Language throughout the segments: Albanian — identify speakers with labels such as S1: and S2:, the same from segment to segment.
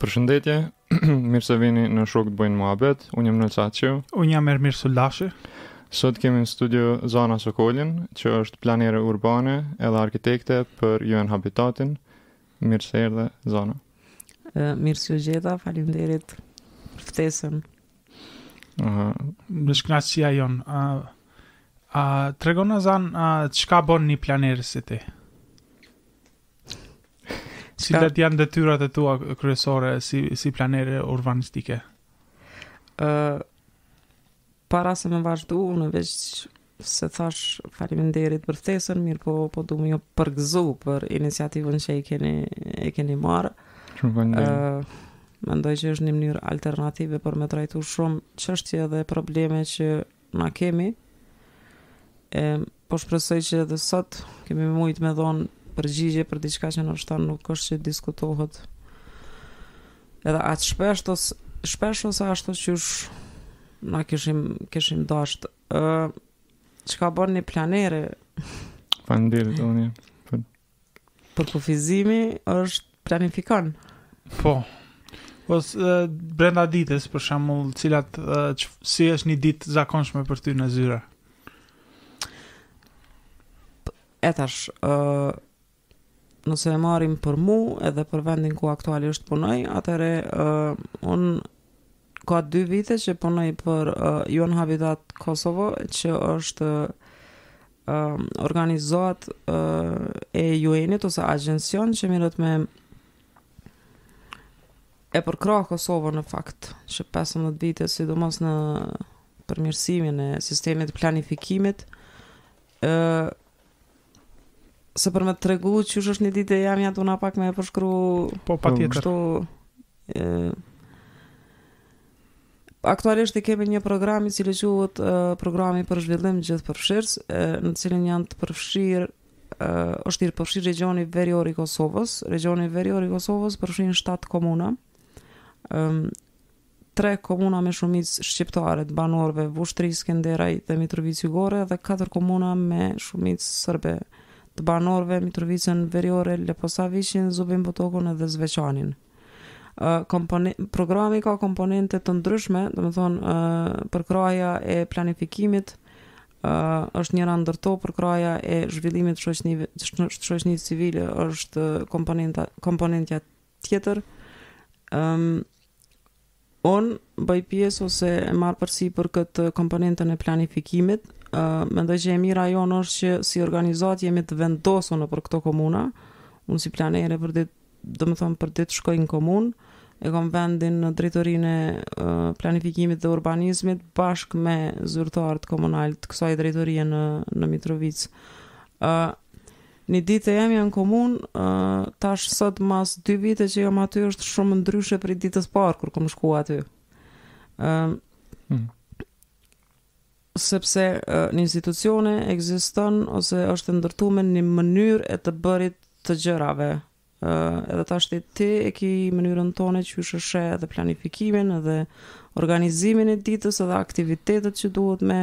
S1: Përshëndetje, mirë se vini në Shokët bojnë muhabet, unë jam Nolsa Aqio.
S2: Unë jam Ermir Suldashi.
S1: Sot kemi në studio Zana Sokolin, që është planere urbane edhe arkitekte për UN Habitatin. Mirë se erdhe, Zana.
S3: E, mirë se u gjeta, faleminderit për ftesën.
S1: Aha.
S2: Kënaqësia jonë. A, a, tregon Zana, a, çka bon një planerë si ti? Cilat janë detyrat e tua kryesore si si planere urbanistike?
S3: Ë uh, para se me vazhdu unë veçse thash faleminderit për ftesën, mirëpo po du me ju përgëzu për iniciativën që i keni e keni marrë.
S1: Shumë
S3: uh, Mendoj që është një mënyrë alternative për me trajtu shumë çështje dhe probleme që na kemi e po shpresoj që edhe sot kemi mujt me dhon përgjigje për diçka që ndoshta nuk është që diskutohet edhe atë shpesh të shpesh ose ashtu qysh na kishim kishim dasht ë çka bën një planere
S1: Faleminderit Toni
S3: për Përkufizimi është planifikon.
S2: Po. Po brenda ditës për shembull, cilat që, si është një ditë zakonshme për ty në zyra?
S3: E tash, ë uh, nëse e marrim për mu edhe për vendin ku aktualisht punoj, atëherë uh, un ka dy vite që punoj për uh, UN Habitat Kosovo, që është uh, organizatë e UN-it ose agjension që merret me e përkrah Kosovën në fakt që 15 vite sidomos në përmirësimin e sistemit të planifikimit ë se për me tregu qysh është një ditë e jemja zor pak me e përshkru
S2: po patjetër
S3: kështu, e, Aktualisht e kemi një program i cili quhet Programi për Zhvillim Gjithëpërfshirës, në të cilin janë të përfshirë është i përfshirë regjioni verior i Kosovës. Regjioni verior i Kosovës përfshin 7 komuna. Ëm tre komuna me shumicë shqiptare të banorëve, Vushtrri, Skenderaj dhe Mitrovicë Jugore dhe katër komuna me shumicë serbe të banorëve, Mitrovicën Veriore, Leposaviqin, Zubin Potokun dhe Zveçanin. programi ka komponente të ndryshme, domethonë ë përkrahja e planifikimit ë është njëra ndër to, përkrahja e zhvillimit shoqënive, shoqënisë civile është komponenta komponentja tjetër. Ëm Unë bëj pjesë ose e marr përsipër këtë komponentën e planifikimit. Mendoj që e mira jonë është që si organizatë jemi të vendosur nëpër këto komuna. Unë si planere për ditë, domethonë për ditë shkoj në komunë, e kom vendin në drejtorinë e planifikimit dhe urbanizmit bashkë me zyrtarët komunalë të kësaj drejtorie në në Mitrovicë. Një ditë e jemja në komunë, tash sot mas dy vite që jam aty është shumë ndryshe prej ditës parë kur kom shku aty. Ëm
S1: hmm.
S3: sepse në institucione ekziston ose është ndërtume një mënyrë e të bërit të gjërave, Edhe tashti ti e ki mënyrën tonde qysh e sheh edhe planifikimin edhe organizimin e ditës edhe aktivitetet që duhet me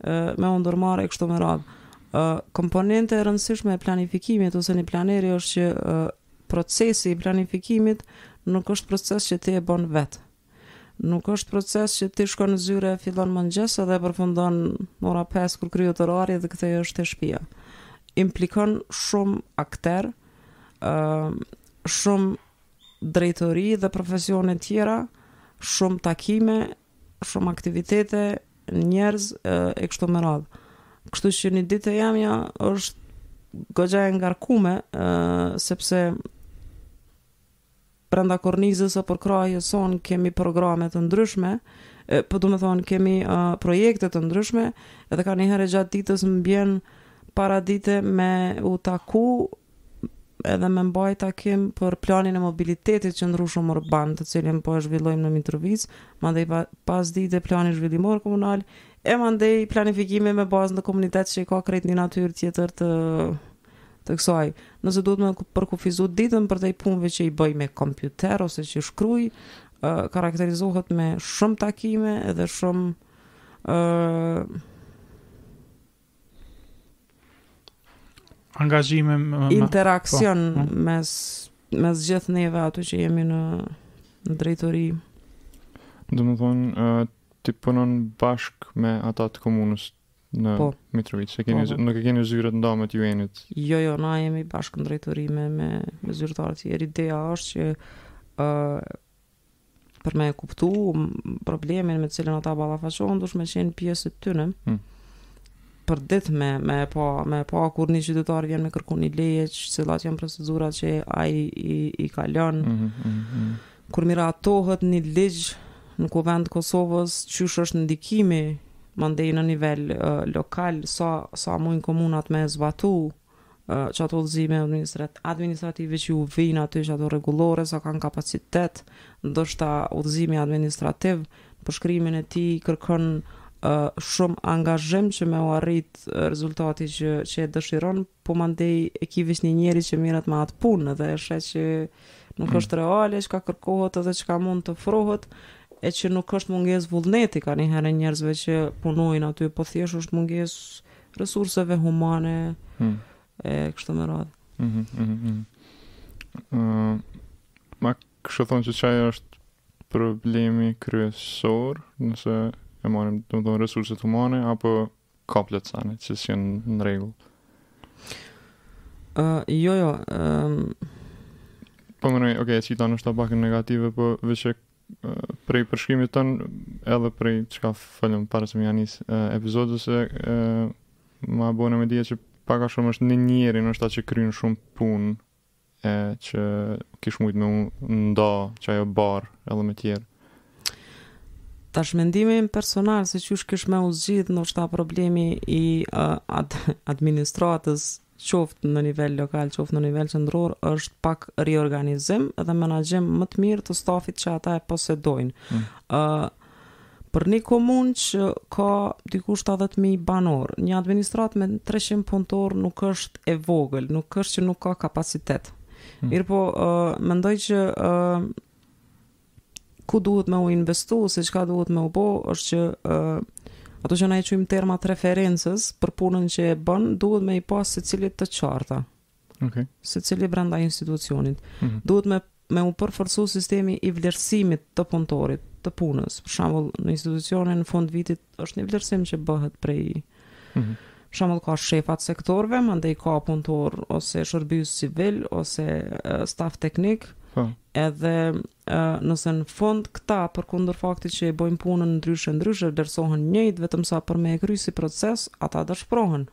S3: me u ndërmarr e kështu me radhë. Ë komponente e rëndësishme e planifikimit ose një planeri është që procesi i planifikimit nuk është proces që ti e bon vetë. Nuk është proces që ti shkon në zyre e fillon mëngjes edhe e përfundon në ora pesë kur kryhet orari dhe kthehesh te shpija. Implikon shumë akterë, ë shumë drejtori dhe profesione tjera, shumë takime, shumë aktivitete, njerëz e kështu me radhë. Kështu që një ditë e jemja është goxha e ngarkume, ë sepse Brenda kornizës së përkrahjes sonë kemi programe të ndryshme, domethonë kemi projekte të ndryshme dhe kanjëherë gjatë ditës më bjen para dite me u taku edhe me mbajt takime për planin e mobilitetit qëndrueshëm urban, të cilin po e zhvillojmë në Mitrovicë, mandej pasdite planin zhvillimor komunal e mandej planifikimi me bazë në komunitet që i ka krejt një natyrë tjetër të të kësaj. Nëse duhet me përkufizu ditën përtej punëve që i bëj me kompjuter ose që i shkruaj, ë karakterizohet me shumë takime edhe shumë ë
S2: angazhime me,
S3: interaksion
S2: po, po.
S3: mes mes gjithë neve aty që jemi në në drejtori.
S1: Domethonë, ti punon bashk me ata të komunës në
S3: po.
S1: Mitrovicë. E keni,
S3: po, po.
S1: nuk e keni zyret ndame t'UN-it?
S3: Jo, jo, na jemi bashkë në drejtori me, me, me zyrtarët tjerë. Ideja është që uh, për me kuptu problemin me cilën ata ballafaqohen, dush me qenë pjesë e tyne.
S1: Hmm.
S3: Për dit me, me pa, me pa kur një qytetar vjen me kërku një leje, që cilat janë procedurat që ai i, i kalon.
S1: Mm -hmm, mm -hmm.
S3: Kur miratohet një ligj në Kuvend të Kosovës, qysh është ndikimi mandej në nivel lokal, sa sa a mujnë komunat me e zbatu qato udhëzime administrative që ju vijnë aty, qato rregullore, sa kanë kapacitet, ndoshta udhëzimi administrativ, n'përshkrimin e tij kërkon shumë angazhim që me u arrit rezultati që që e dëshiron, po mandej e ki veç një njeri që mirret me atë punë dhe e sheh që nuk
S1: mm.
S3: është reale çka kërkohet edhe çka mund të ofrohet e që nuk është mungesë vullneti kanjëherë njerëzve që punojnë aty po thjesht është mungesë resurseve humane
S1: mm.
S3: e kështu me radhë.
S1: Mm -hmm, mm -hmm. mm -hmm. Pra kështu thu që qaj është problemi kryesor nëse e marrim domethënë resurset humane apo Ka plot sane që s'jën në rregull.
S3: Uh, jo, jo. Um...
S1: Po menoj, okej, qita noshta pak n'negative, po veç prej përshkrimit tën, edhe prej çka folëm para se me ia nis uh, episodit, se uh, ma bone me dije që pak a shumë është një njeri noshta që kryen shumë punë e që kish mujt me u nda qajo barrë edhe me tjerë.
S3: Tash mendimi im personal se qysh kish me u zgjidh ndoshta problemi i uh, ad, administratës qoftë në nivel lokal, qoftë në nivel qendror, është pak riorganizim dhe menaxhim më të mirë të stafit që ata e posedojnë.
S1: Mm.
S3: Uh, Për një komunë që ka diku shtatëdhjetë mijë banorë, një administratë me treqind punëtorë nuk është e vogël, nuk është që nuk ka kapacitet. Hmm. Mirpo ë mendoj që ë ku duhet me u investu, se çka duhet me u bo, është që ë ato që na i quajmë termat e referencës për punën që e bën, duhet me i pas secili të qarta. Ok. Secili brenda institucionit.
S1: Mm -hmm.
S3: Duhet me me u përforcu sistemi i vlerësimit të punëtorit, të punës. Për shembull, në institucione në fund vitit është një vlerësim që bëhet prej
S1: mm
S3: -hmm shembull ka shefat sektorëve, mandej ka punëtor ose shërbyes civil ose uh, staf teknik.
S1: Po.
S3: Edhe uh, nëse në fund këta përkundër faktit që e bëjnë punën ndryshe ndryshe vlerësohen njëjtë vetëm sa për me e kry si proces, ata dëshprohen.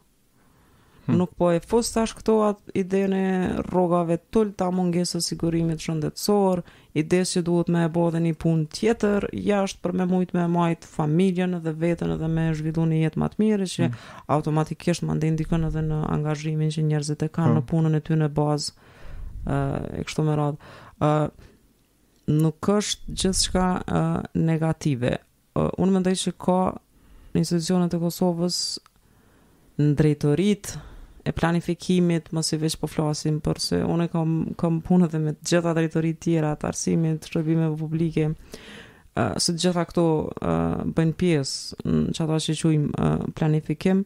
S3: Nuk po e fus tash këtu atë idenë e rrogave të ulta, mungesës sigurimit shëndetësor, idesë që duhet me e bo dhe një punë tjetër, jashtë për me mujtë me majtë familjen dhe vetën dhe me zhvillu një jetë ma të mirë, që
S1: mm.
S3: automatikisht mandej ndikon edhe në angazhimin që njerëzit e kanë
S1: mm.
S3: në punën e tyne bazë, uh, e kështu me radhë. Uh, nuk është gjithçka uh, negative, Unë mendoj që ka në institucionet e Kosovës, në drejtoritë e planifikimit, masi veç po flasim, porse unë kam, kam punu edhe me të gjitha drejtoritë tjera, të arsimit, shërbimeve publike, se të gjitha këto bëjnë pjesë në qata që qujmë planifikim,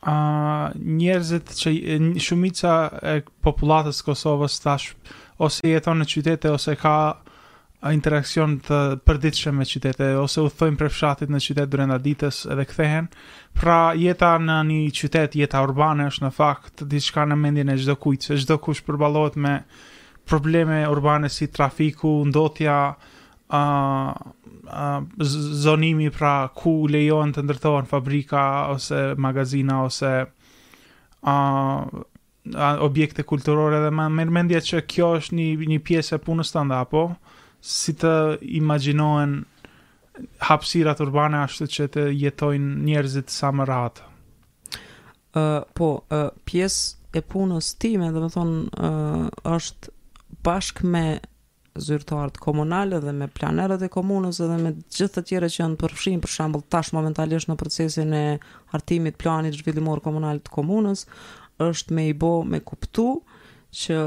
S2: A njerëzit që shumica e popullatës së Kosovës tash ose jeton në qytete ose ka interaksion të përditshëm me qytete ose udhëtojnë prej fshatit në qytet brenda ditës edhe kthehen. Pra jeta në një qytet, jeta urbane është në fakt diçka në mendjen e çdokujt, se çdokush përballohet me probleme urbane si trafiku, ndotja, ë ë zonimi pra ku lejohen të ndërtohen fabrika ose magazina ose ë objekte kulturore dhe më merr mendja që kjo është një një pjesë e punës tënde apo si të imagjinohen hapësirat urbane ashtu që të jetojnë njerëzit sa më rahat.
S3: Ë uh, po, uh, pjesë e punës time, domethonë, uh, është bashkë me zyrtarët komunalë dhe me planerët e komunës edhe me gjithë të tjerët që janë të përfshirë për shembull tash momentalisht në procesin e hartimit planit zhvillimor komunal të komunës është me i bë me kuptu që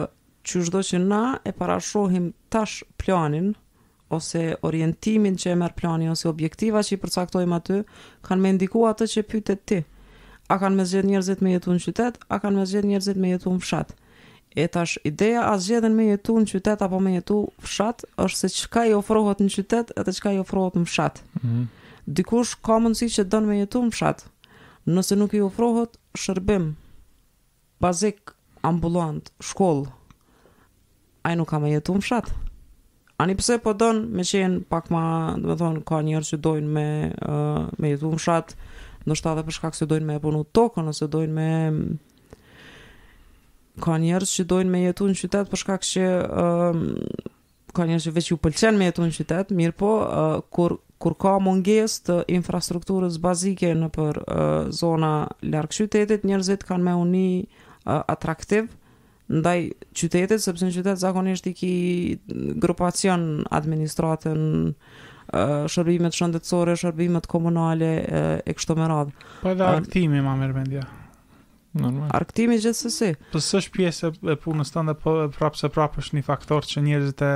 S3: çado që na e parashohim tash planin ose orientimin që e merr plani ose objektiva që i përcaktojmë aty kanë me ndiku atë që pyete ti a kanë me zgjedh njerëzit me jetu në qytet a kanë me zgjedh njerëzit me jetu në fshat E tash, ideja a zgjedhin me jetu në qytet apo me jetu në fshat, është se çka i ofrohet në qytet edhe çka i ofrohet në fshat.
S1: Mm -hmm.
S3: Dikush ka mundësi që don me jetu në fshat, nëse nuk i ofrohet shërbim bazik, ambulantë, shkollë, ai nuk ka me jetu në fshat. Ani pse po don me qenë pak ma, domethonë, ka njerëz që dojnë me, uh, me jetu në fshat, ndoshta edhe për shkak se dojnë me e punu tokën, ose dojnë me Ka njerëz që dojnë me jetu në qytet për shkak që um, ka njerëz që veç ju pëlqen me jetu në qytet, mirëpo, uh, kur kur ka mungesë të infrastrukturës bazike nëpër uh, zona larg qytetit, njerëzit kanë me u ni uh, atraktiv ndaj qytetit, sepse në qytet zakonisht i ki grupacion administratën uh, shërbimet shëndetësore, shërbimet komunale uh, e kështu me radhë.
S2: Po edhe argëtimi ma merr mendja.
S1: Normal.
S3: Argëtimi gjithsesi.
S2: Po s'është pjesë e punës tënde, po prapë se prapë është një faktor që njerëzit e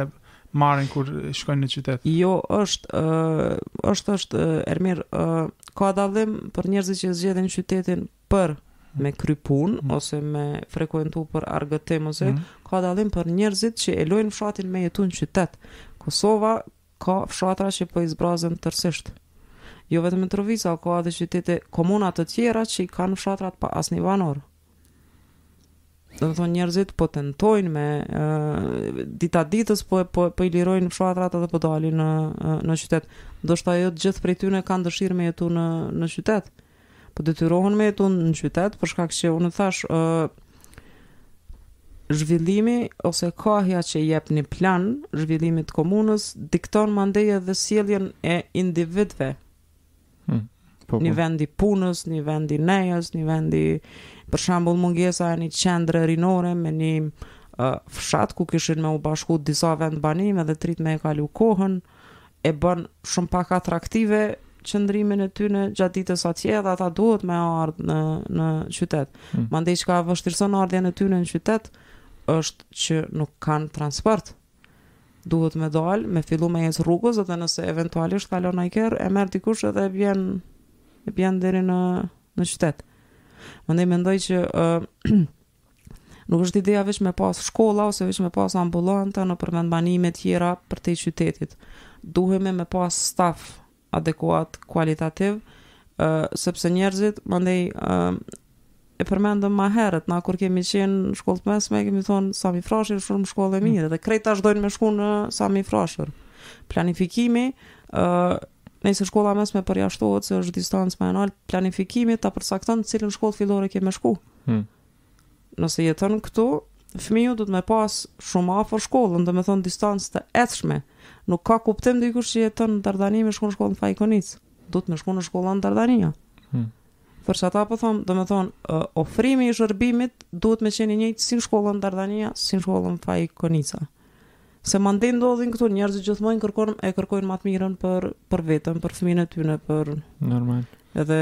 S2: marrin kur shkojnë në qytet.
S3: Jo, është ë uh, është është uh, Ermir, ë uh, ka dallim për njerëzit që zgjedhin qytetin për me kry punë
S2: mm.
S3: ose me frekuentu për argëtim ose
S2: mm.
S3: ka dallim për njerëzit që e lënë fshatin me jetu në qytet. Kosova Ka fshatra që po zbrazen tërësisht. Jo vetëm Mitrovica, ka edhe qytete, komuna të tjera që i kanë fshatrat pa asnjë banor. Domethonë njerëzit po tentojnë me uh, dita ditës po po po i lirojnë fshatrat edhe po dalin në në qytet. Ndoshta jo të gjithë prej tyne kanë dëshirë me jetu në në qytet. Po detyrohen me jetu në qytet, për shkak që unë thash, ë zhvillimi ose kahja që jep një plan zhvillimit të komunës, dikton mandej edhe sjelljen e individëve.
S1: Hmm.
S3: Po,
S1: po.
S3: Një vend i punës, një vend i nejës, një vend i për shembull mungesa e një qendre rinore me një uh, fshat ku kishin me u bashku disa vendbanime dhe të rijtë me e kalu kohën, uh, e bën shumë pak atraktive qëndrimin e tyne gjatë ditës atje edhe ata duhet me ardh në në qytet.
S1: Mm.
S3: Mandej çka vështirëson ardhjen e tyne në qytet është që nuk kanë transport. Duhet me dal, me fillu me ecë rrugës dhe nëse eventualisht kalon naj kerr, e merr dikush edhe e bjen e bjen deri në në qytet. Mandej mendoj që uh, Nuk është ideja veç me pas shkolla ose veç me pas ambulanta nëpër vendbanime tjera përtej qytetit. Duhemi me pas staf adekuat kualitativ, ë sepse njerëzit, mandej ë e përmendëm ma herët, na kur kemi qenë në shkollë të mesme kemi thonë Sami Frashëri është shumë shkollë e mirë dhe krejt ata dojnë me shku në Sami Frashër. Planifikimi ë Nëse shkolla e mesme përjashtohet se është distancë më e lartë, planifikimi ta përcakton në cilën shkollë fillore ke me shku.
S1: Hmm.
S3: Nëse jeton këtu, fëmiu duhet me pas shumë afër shkollën, domethonë distancë të ecshme. Nuk ka kuptim dikush që jeton në Dardani me shku në shkollën Faik Konica. Duhet me shku në shkollën Dardania.
S1: Hmm.
S3: Për qata po thom, domethonë, uh, ofrimi i shërbimit duhet me qenë i njëjtë si në shkollën Dardania, si në shkollën Faik Konica. Se mandej ndodhin këto njerëzit gjithmonë kërkon e kërkojnë ma të mirën për për veten, për fëmijën e tyre, po
S1: normal.
S3: Edhe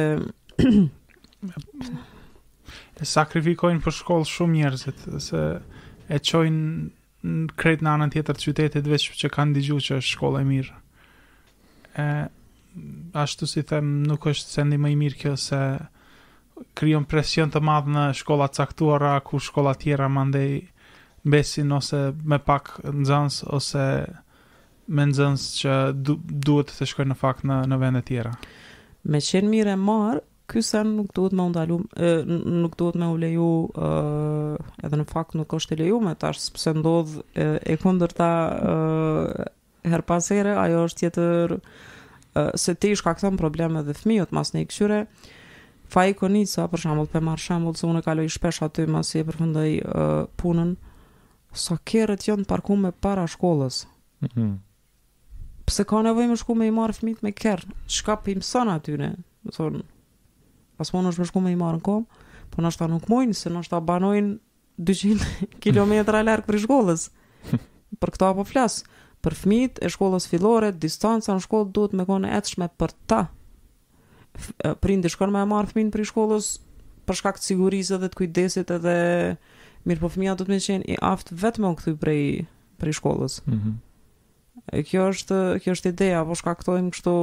S2: e sakrifikojnë për shkollë shumë njerëzit se e çojnë krejt në anën tjetër të qytetit veç që kanë dëgju që është shkolla e mirë. E, ashtu si thashë, nuk është sendi më i mirë kjo se krijon presion të madh në shkolla të caktuara kur shkolla tjera mandej mbesin ose me pak nxënës ose me nxënës që du, duhet të shkojnë në fakt në, në vendet tjera.
S3: Me thënë mirë e mbarë, ky send nuk duhet me u ndalu, nuk duhet me u leju, edhe në fakt nuk është e lejume tash, sepse ndodh e, e kundërta Herë pas here ajo është tjetër se ti i shkakton probleme edhe fëmijët, mas ni këqyre. Faik Konica, për shambull, po e marr shembull, se unë e kaloj shpesh aty masi e përfundoj uh, punën, sa kerret janë të parkume para shkollës.
S1: Mm -hmm.
S3: Pse ka nevoj me shku me i marrë fëmijët me kerr? Çka po i mëson atyre? Më thonë, pse mos me shku me i marrë në komë, po një pjesë e tyre nuk mujnë, se një pjesë e tyre banojnë 200 kilometra larg prej shkollës. Për këta po flas. Për fëmijët e shkollës fillore, distanca në shkollë duhet me konë e ecshme për ta. Prindi shkon me e marrë fëmijën prej shkollës për shkak të sigurisë dhe të kujdesit edhe mirëpo fëmija duhet me qenë i aftë vetë me u kthy prej, prej shkollës.
S1: Mm -hmm.
S3: E kjo është, kjo është ideja, po shkaktojmë kështu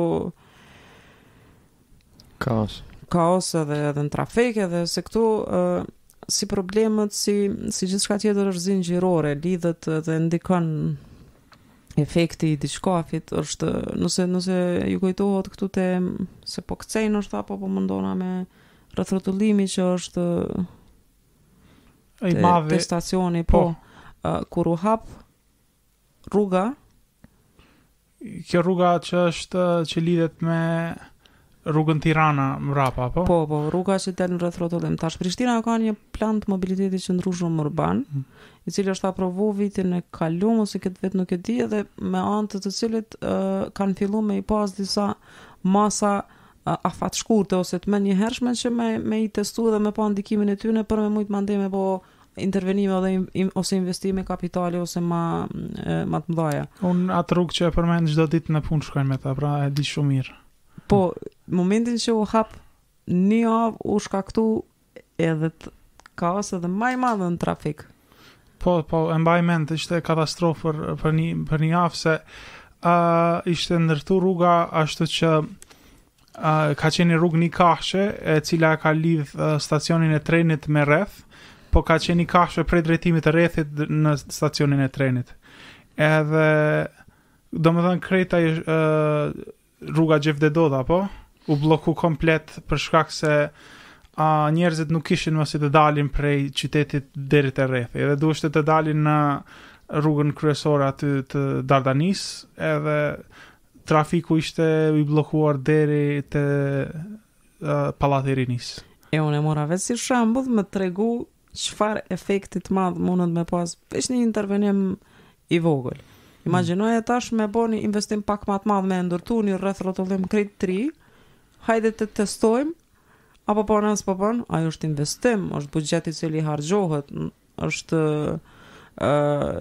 S1: kaos.
S3: Kaos edhe edhe në trafik edhe se këtu ë uh, se problemet si si gjithçka tjetër është zinxhirore, lidhet dhe ndikon efekti i diçkahit është nëse nëse ju kujtohet këtu te se po kcej në kësht apo po mundona me rrethrotullimi që është
S2: ai
S3: i
S2: madh
S3: te stacioni po,
S2: po.
S3: Uh, kur u hap rruga
S2: kjo rruga që është që lidhet me rrugën Tirana mbrapa po
S3: po po rruga që del në rrethrrotullim tash Prishtina ka një plan të mobilitetit të qëndrueshëm urban
S2: mm.
S3: i cili është aprovu vitin e kaluar ose këtë vit nuk e di edhe me anë të të cilit uh, kanë filluar me i pas disa masa afatshkurte ose të menjëhershme që me me i testu dhe me pa ndikimin e tyre për me mujt mandej me po intervenime ë ose investime kapitale ose ma ma të mëdha.
S2: Unë atë rrugë që e përmend çdo ditë në punë shkoj me ta, pra e di shumë mirë.
S3: Po, momentin që u hap një javë u shkaktu edhe të kaos edhe ma i madh në trafik.
S2: Po, po, e mbaj mend, ishte katastrofë për për një për një javë se ë uh, ishte ndërtu rruga ashtu që ka qenë rrugë njëkahëshe e cila e ka lidh stacionin e trenit me rreth, po ka qenë njëkahëshe prej drejtimit të rrethit në stacionin e trenit. Edhe, domethënë, krejt ajo rruga Xhevdet Doda, po? U bloku komplet për shkak se a, njerëzit nuk ishin mësu të dalin prej qytetit deri te rrethi. Edhe duhej të dalin në rrugën kryesore aty të Dardanisë, edhe Trafiku ishte i bllokuar deri te Pallati i Rinisë.
S3: E unë e mora vetë si shembull me tregu çfarë efekti të madh mundet me pas veç një intervenim i vogël. Mm. Imagjinoje tash me bo ni investim pak ma të madh me ndërtu ni rreth rrotullim krejt të ri. Hajde të testojmë apo po nëse po ban, ajo është investim, është buxhet i cili harxhohet, është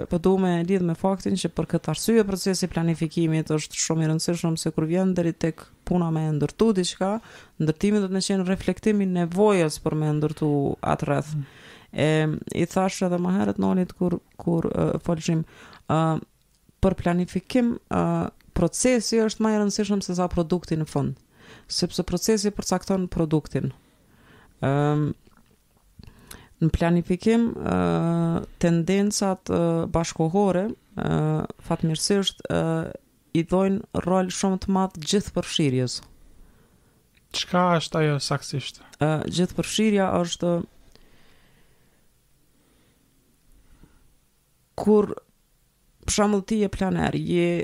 S3: po du me e lidh me faktin që për këtë arsye procesi i planifikimit është shumë i rëndësishëm se kur vjen deri tek puna me ndërtu diçka, ndërtimi don me qenë reflektim i nevojës për me ndërtu atë rreth. Mm. E i thashë edhe ma herët Nolit kur kur uh, folshim uh, për planifikim uh, procesi është ma i rëndësishëm se sa produkti në fund, sepse procesi përcakton produktin. Ëm um, Në planifikim tendencat bashkëkohore fatmirësisht i dhajnë rol shumë të madh gjithëpërfshirjes.
S2: Çka është ajo
S3: saktsisht? Gjithëpërfshirja është Kur për shembull ti je planer, je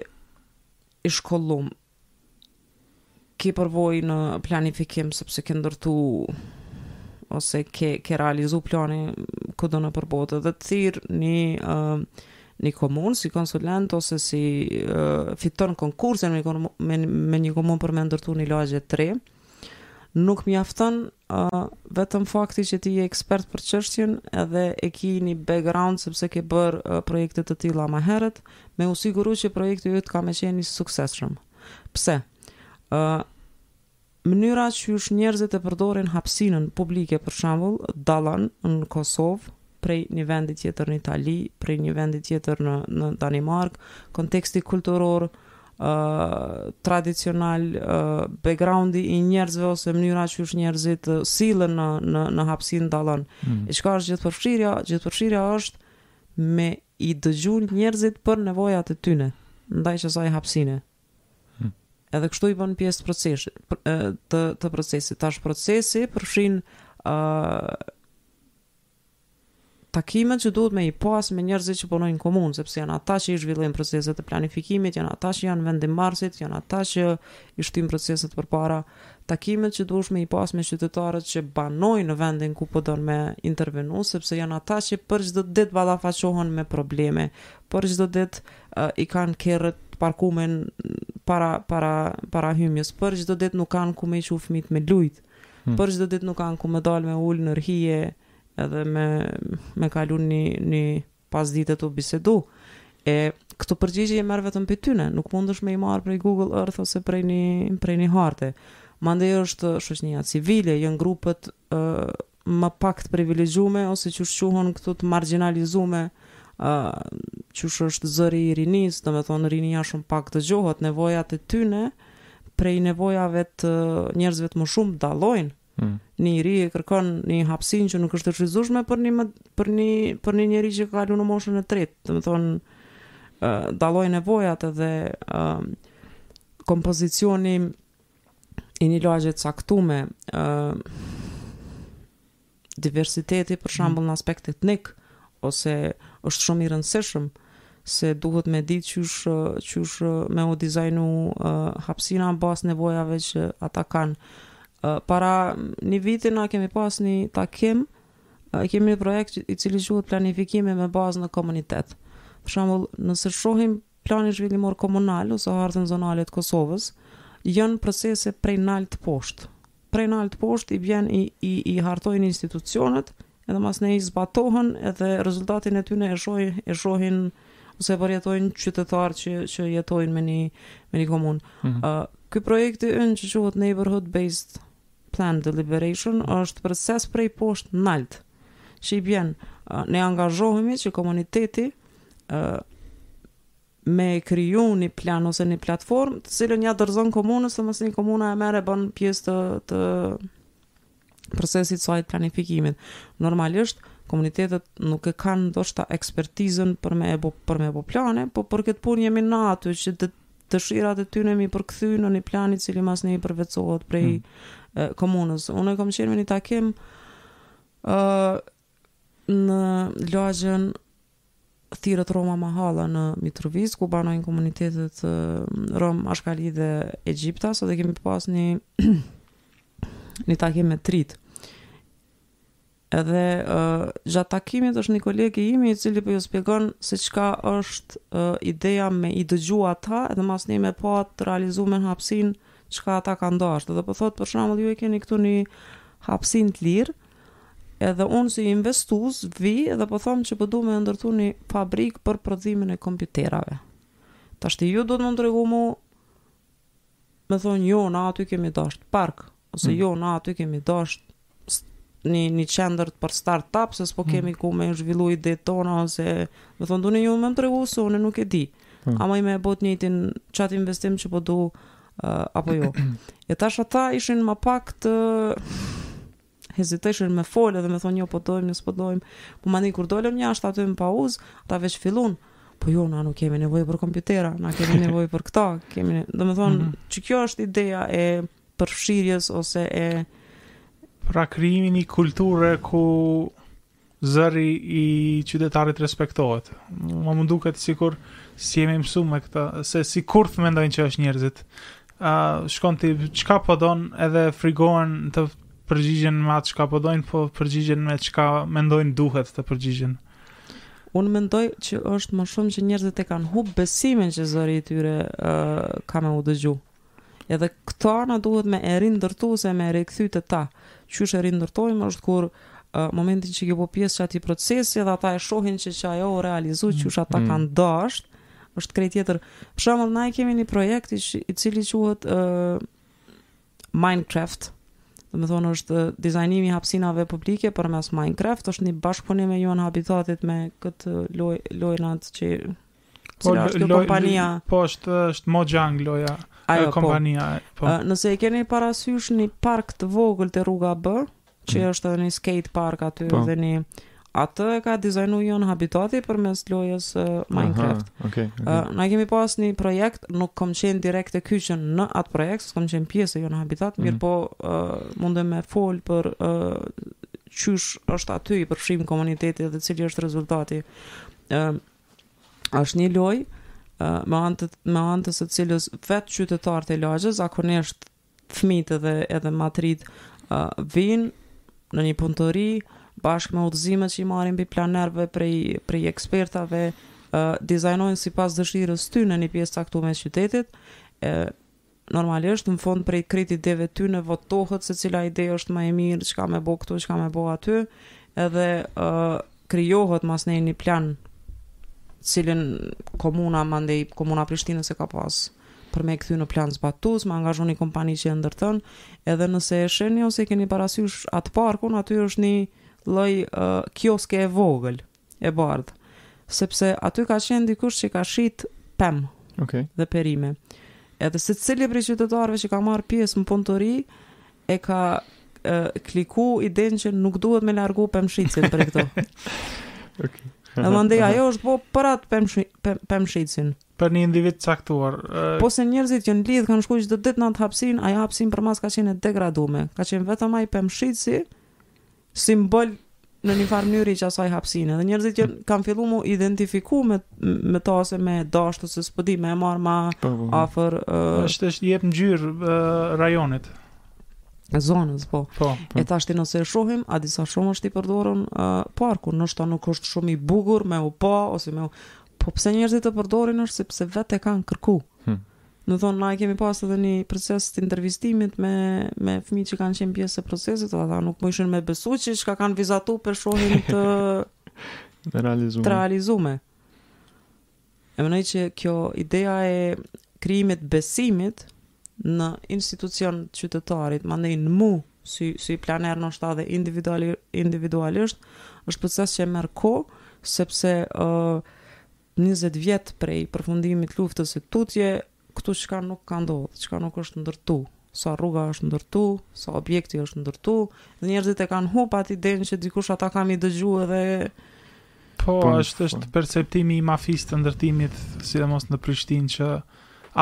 S3: i shkollum, ke përvojë në planifikim sepse ke ndërtu ose ke, ke realizu plane kudo nëpër botë dhe të thirr një, uh, një komunë si konsulent ose si uh, fiton konkursin me, me, me një komunë për me ndërtu një lagje të re, nuk mjafton Ë, vetëm fakti që ti je ekspert për çështjen edhe e ki ni background sepse ke bërë projekte të tilla ma herët, me u siguru që projekti yt ka me qenë i suksesshëm. Pse? Ë, mënyra qysh njerëzit e përdorin hapësinën publike për shembull dallon në Kosovë, prej një vendi tjetër në Itali, prej një vendi tjetër në në Danimarkë, konteksti kulturor, ë tradicional, ë backgroundi i njerëzve ose mënyra qysh njerëzit sillen në në në hapësinë dallon.
S1: Mm.
S3: E çka është gjithëpërfshirja? Gjithëpërfshirja është me i dëgju njerëzit për nevojat e tyne, ndaj qesaj hapsine.
S1: Hmm.
S3: Edhe kështu i bën pjesë të procesit, të, të procesit. Tash procesi përfshin uh, Takimet që duhet me i pas me njerëzit që punojnë në komunë, sepse janë ata që i zhvillojnë proceset e planifikimit, janë ata që janë vendimmarrësit, janë ata që i shtyjnë proceset përpara. Takimet që duhesh me i pas me qytetarët që banojnë në vendin ku po don me intervenu, sepse janë ata që për çdo ditë ballafaqohen me probleme, për çdo ditë i kanë kerret e parkume para para para hyrjes, për çdo ditë nuk kanë ku me i çu fëmijët me lujt. por çdo ditë nuk kanë ku me dalë me u ulë me rri edhe me me kalu një një pasdite tu bisedu. E këto përgjigje i merr vetëm prej tyne, nuk mundesh me i marr prej Google Earth ose prej një prej një harte. Mandej është shoqnia civile, janë grupet ë më pak të privilegjume ose qysh quhen këtu të marginalizume ë është zëri i rinisë, domethënë rinia shumë pak dëgjohet, nevojat e tyne prej nevojave të njerëzve të moshum dallojnë.
S1: Mm.
S3: Një i ri e kërkon një hapsinë që nuk është e shfrytzushme për një për një për një njeri që ka kalu në moshën e tretë, domethonë ë uh, dallojnë nevojat edhe ë uh, kompozicioni i një lagje të caktume ë uh, diversiteti për shembull në aspekt etnik ose është shumë i rëndësishëm se duhet me di qysh, qysh me u dizajnu uh, hapsina në bazë nevojave që ata kanë. Uh, para një viti na kemi pas një takim, uh, kemi një projekt i cili quhet planifikimi me bazë në komunitet. Për shembull, nëse shohim Planin zhvillimor komunal ose hartën zonale të Kosovës janë procese prej nalt poshtë. Prej nalt poshtë i bjen i i i hartojnë institucionet edhe masnej zbatohen edhe rezultatin e tyne e shoh e shohin ose e përjetojnë qytetarët që që jetojnë me ni me ni komunë. Ë ky projekti jonë që quhet Neighborhood Based Plan Deliberation është proces prej poshtë nalt, që i bjen, ne angazhohemi që komuniteti me kriju një plan ose një platformë, të cilën ja dorëzon komunës, dhe masnej komuna e merr e bën pjesë të, të procesit të saj të planifikimit. Normalisht, komunitetet nuk e kanë ndoshta ekspertizën për me e bo, për me bo plane, po për këtë punë jemi na aty që të dëshirat e tyne me i përkthy në një plan i cili masnej përvetsohet prej mm. e, komunës. Une kom qenë me një takim e, në lagjen thirret Roma Mahala në Mitrovicë, ku banojnë komunitetet e, Rom, Ashkali dhe Egjiptas, edhe kemi pas një një takim me t'ritë Edhe gjatë takimit është një koleg i imi i cili po ju spjegon se çka është ideja me i dëgju ata edhe masnej me pa të realizume në hapsinë çka ata kanë dashtë edhe po thotë për shembull ju e keni këtu një hapsinë të lirë edhe unë si investus vij edhe po thom që po du me ndërtu një fabrikë për prodhimin e kompjuterave. Tashti ju duhet me m'tregu mu me thonë jo, na aty kemi dashtë park ose
S1: mm.
S3: jo na aty kemi dashtë një, një qendër për start-up, se s'po
S1: mm.
S3: kemi ku me zhvillu idetë tona, ose me thonë, du ne ju me më tregu, se unë nuk e di.
S1: Mm.
S3: Ama ai me e bo njëjtin qat investim që po du, uh, apo jo. e tash ata ishin ma pak të hezitojshin me fol edhe me thonë jo po dojmë, jo s'po dojmë. Po mandej kur dolëm jashtë aty në pauzë, ata veç fillun. Po jo, na nuk kemi nevojë për kompjutera, na kemi nevojë për këta. Kemi, domethonë, mm
S2: -hmm.
S3: që kjo është ideja e përfshirjes ose e
S2: pra krijimi i një kulture ku Zëri i qytetarit respektohet. Mu më duket sikur s'jemi mësu me këtë, se sikur mendojnë që është njerëzit. Ë uh, shkon ti, çka po don edhe frigohen të përgjigjen me atë çka po dojnë, po përgjigjen me çka mendojnë duhet të përgjigjen.
S3: Unë mendoj që është më shumë që njerëzit e kanë hup besimin që zëri i tyre uh, ka me u dëgju. Edhe këtë na duhet me e rindërtu ose me e rikthy te ta. Qysh e rindërtojmë është kur momentin që i ke bo pjesë të atij procesi dhe ata e shohin që që ajo u realizu
S1: mm.
S3: qysh ata
S1: mm.
S3: kanë dasht është krejt tjetër për shembull na e kemi një projekt i, i cili quhet uh, Minecraft domethonë është dizajnimi i hapsinave publike përmes Minecraft është një bashkëpunim i UN Habitatit me këtë loj, lojën që Po, Cila është kjo kompania?
S2: Po, është, është Mojang loja,
S3: Ajo, po.
S2: kompania. Po.
S3: Po. Nëse e keni parasysh një park të vogël te rruga B, që
S1: mm.
S3: është edhe një skate park aty
S1: po.
S3: edhe njatë e ka dizajnu UN Habitati përmes lojës uh, Minecraft.
S1: Aha, okay, okay.
S3: Uh, na kemi pas një projekt, nuk kom qenë direkt e kyçne në atë projekt, s'kom qenë pjesë e UN Habitat,
S1: mm.
S3: mirëpo uh, mundem me fol për uh, qysh është aty i përfshin komuniteti dhe cili është rezultati. Uh, është një lojë me anë të me anë të së cilës vetë qytetarët e lagjes zakonisht fëmijët dhe edhe ma t'rritë uh, vijnë në një punëtori bashkë me udhëzimet që i marrin prej planerëve prej prej ekspertëve uh, dizajnojnë sipas dëshirës tyne një pjesë t'caktume të qytetit ë, Normalisht, n'fond prej krejt ideve tyne votohet se cila ide është më e mirë, çka me bo këtu, çka me bo aty, edhe krijohet masnej ni plan, t'cilin komuna mandej, komuna e Prishtinës e ka pas për me kthy në plan zbatus, me angazhu ni kompani që e ndërton, edhe nëse e shihni ose e keni parasysh atë parkun, aty është ni lloj kioske e vogël, e bardhë, sepse aty ka qenë dikush që ka shit pemë
S1: okay.
S3: dhe perime. Edhe secili prej qytetarëve që ka marrë pjesë në punëtori e ka e, kriju idenë që nuk duhet me largu pemëshitësin për këto.
S1: okay.
S3: Dhe mandaj, ajo është bo për atë pemëshitësin.
S2: Për një individ t'caktuar.
S3: Uh... Pse njerëzit janë lidhë kanë shku çdo ditë në atë hapsinë, ajo hapsinë përpara ka qenë e degradume. Ka qenë vetëm ai pemëshitësi, simbol në njëfarë mënyre i qasaj hapsine. Dhe njerëzit që kanë fillu mu identifiku me, me ta ose me dashtë, ose s'po di me e marrë ma
S1: po, po, po.
S3: afër... Uh,
S2: është është jep ngjyrë uh, rajonit.
S3: Zonës, po.
S2: po,
S1: po.
S3: E tashti nëse e shohim, a di sa shumë është i përdorun uh, parku, noshta nuk është shumë i bukur me u pa, ose me u... Po pse njerëzit e përdorin është sepse vetë e kanë kërku.
S1: Hmm.
S3: Domethonë na e kemi pas edhe një proces të intervistimit me me fëmijë që kanë qenë pjesë e procesit, ata nuk mujshin me besu që çka kanë vizatu po e shohin të
S1: të realizume.
S3: Të realizume. E menoj që kjo ideja e krijimit t'besimit në institucion t'qytetarit, mandej n'mu, si, si planer noshta edhe individualisht, është proces që merr kohë, sepse uh, njëzet vjet prej përfundimit t'luftës e tutje këtu çka nuk ka ndodh çka nuk është ndërtu sa rrugë është ndërtu sa objekte është ndërtu dhe njerëzit e kanë humb atë idenë që dikush ata ka me i dëgju edhe
S2: Po,
S1: po
S2: është është po. perceptimi i mafisë të ndërtimit, sidomos në Prishtinë që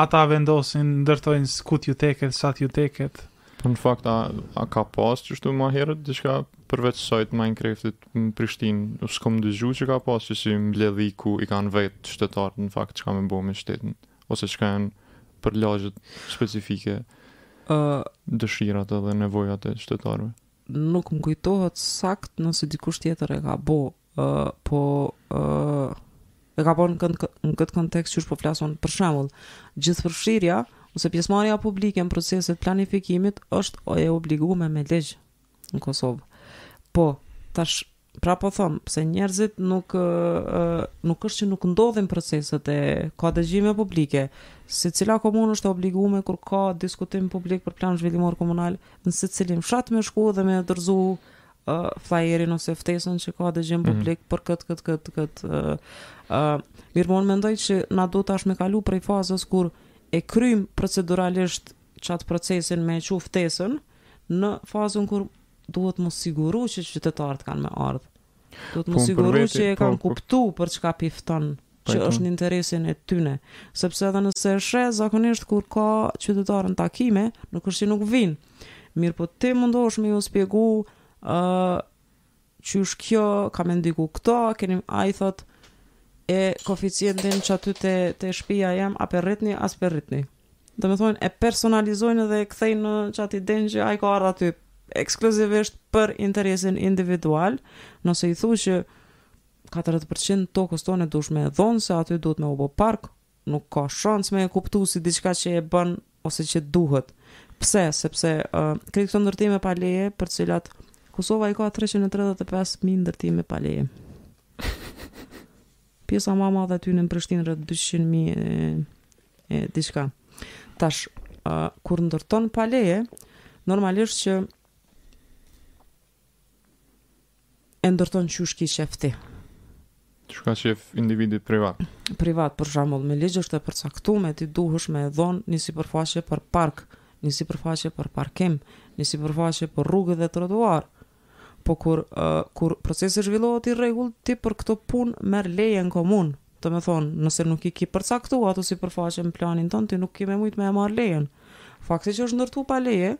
S2: ata vendosin, ndërtojnë ku t'ju teket, sa t'ju teket.
S1: Po në fakt a, a ka pas qështu ma herët diçka përveç asaj t'Minecraftit në Prishtinë, s'kom dëgju që ka pas qësi mbledhje ku i kanë vetë qytetarët në fakt çka me bo me qytetin, ose çka janë për lagjet specifike
S3: uh,
S1: dëshirat edhe nevojat e qytetarëve.
S3: Nuk më kujtohet sakt nëse dikush tjetër e ka bo, uh, po uh, e ka bërë në, kënd, në këtë kontekst që është po flasim për shembull. Gjithëpërfshirja, ose pjesëmarrja publike në proceset e planifikimit, është e obligume me ligj në Kosovë. Po, tash, prapë them, se njerëzit nuk, uh, nuk është që nuk ndodhin proceset se ka dëgjime publike, secila komunë është e obligume kur ka diskutim publik për plan zhvillimor komunal, në secilin fshat me shku dhe me dorzu ë flajerin ose ftesën që ka dëgjim
S1: mhm.
S3: publik mm -hmm. për kët kët kët kët ë uh, mirëpo mendoj që na duhet tash me kalu prej fazës kur e kryjmë proceduralisht qat procesin me çu ftesën në fazën kur duhet m'u siguru që qytetarët kanë me ardhë. Duhet m'u
S1: po,
S3: siguru që e kanë
S1: po, po.
S3: kuptu për çka p'i fton
S1: Po
S3: që është në interesin e tyne. Sepse edhe nëse e sheh, zakonisht kur ka qytetarët n'takime, nuk është që nuk vinë. Mirëpo ti mundohesh me ju spjegu uh, qysh kjo, ka me ndiku këta, keni ai thotë e koeficientin qaty te, te shpia jem, a po e rritni, a s'po e rritni. Domethonë, e personalizojnë dhe e kthejnë në qat idenë që ai ka ardh aty, ekskluzivisht për interesin individual, nëse i thu që Katërdhjetë për qind t'tokës tonde duhesh me e dhon se aty duhet me u bo park, nuk ka shans me e kuptu si diçka qe e bën ose qe duhet. Pse? Sepse krejt këto ndërtime pa leje për të cilat Kosova i ka treqind e tridhjetë e pesë mijë ndërtime pa leje. Pjesa ma madhe aty në Prishtinë rreth dyqind mijë e e diçka. Tash kur ndërton pa leje, normalisht që E ndërton qysh ki qejf
S1: ti. Qysh ka qejf individi
S3: privat. Privati për shembull, me ligj është e përcaktume ti duhesh me e dhon një sipërfaqe për park, një sipërfaqe për parkim, një sipërfaqe për rrugë dhe trotuar. Po kur kur procesi zhvillohet n'rregull ti për këto punë merr leje n'komunë. Domethonë, nëse nuk i ki përcaktu ato sipërfaqe n'planin tënd ti nuk ke me mujt me e marr lejen. Fakti që është ndërtu pa leje,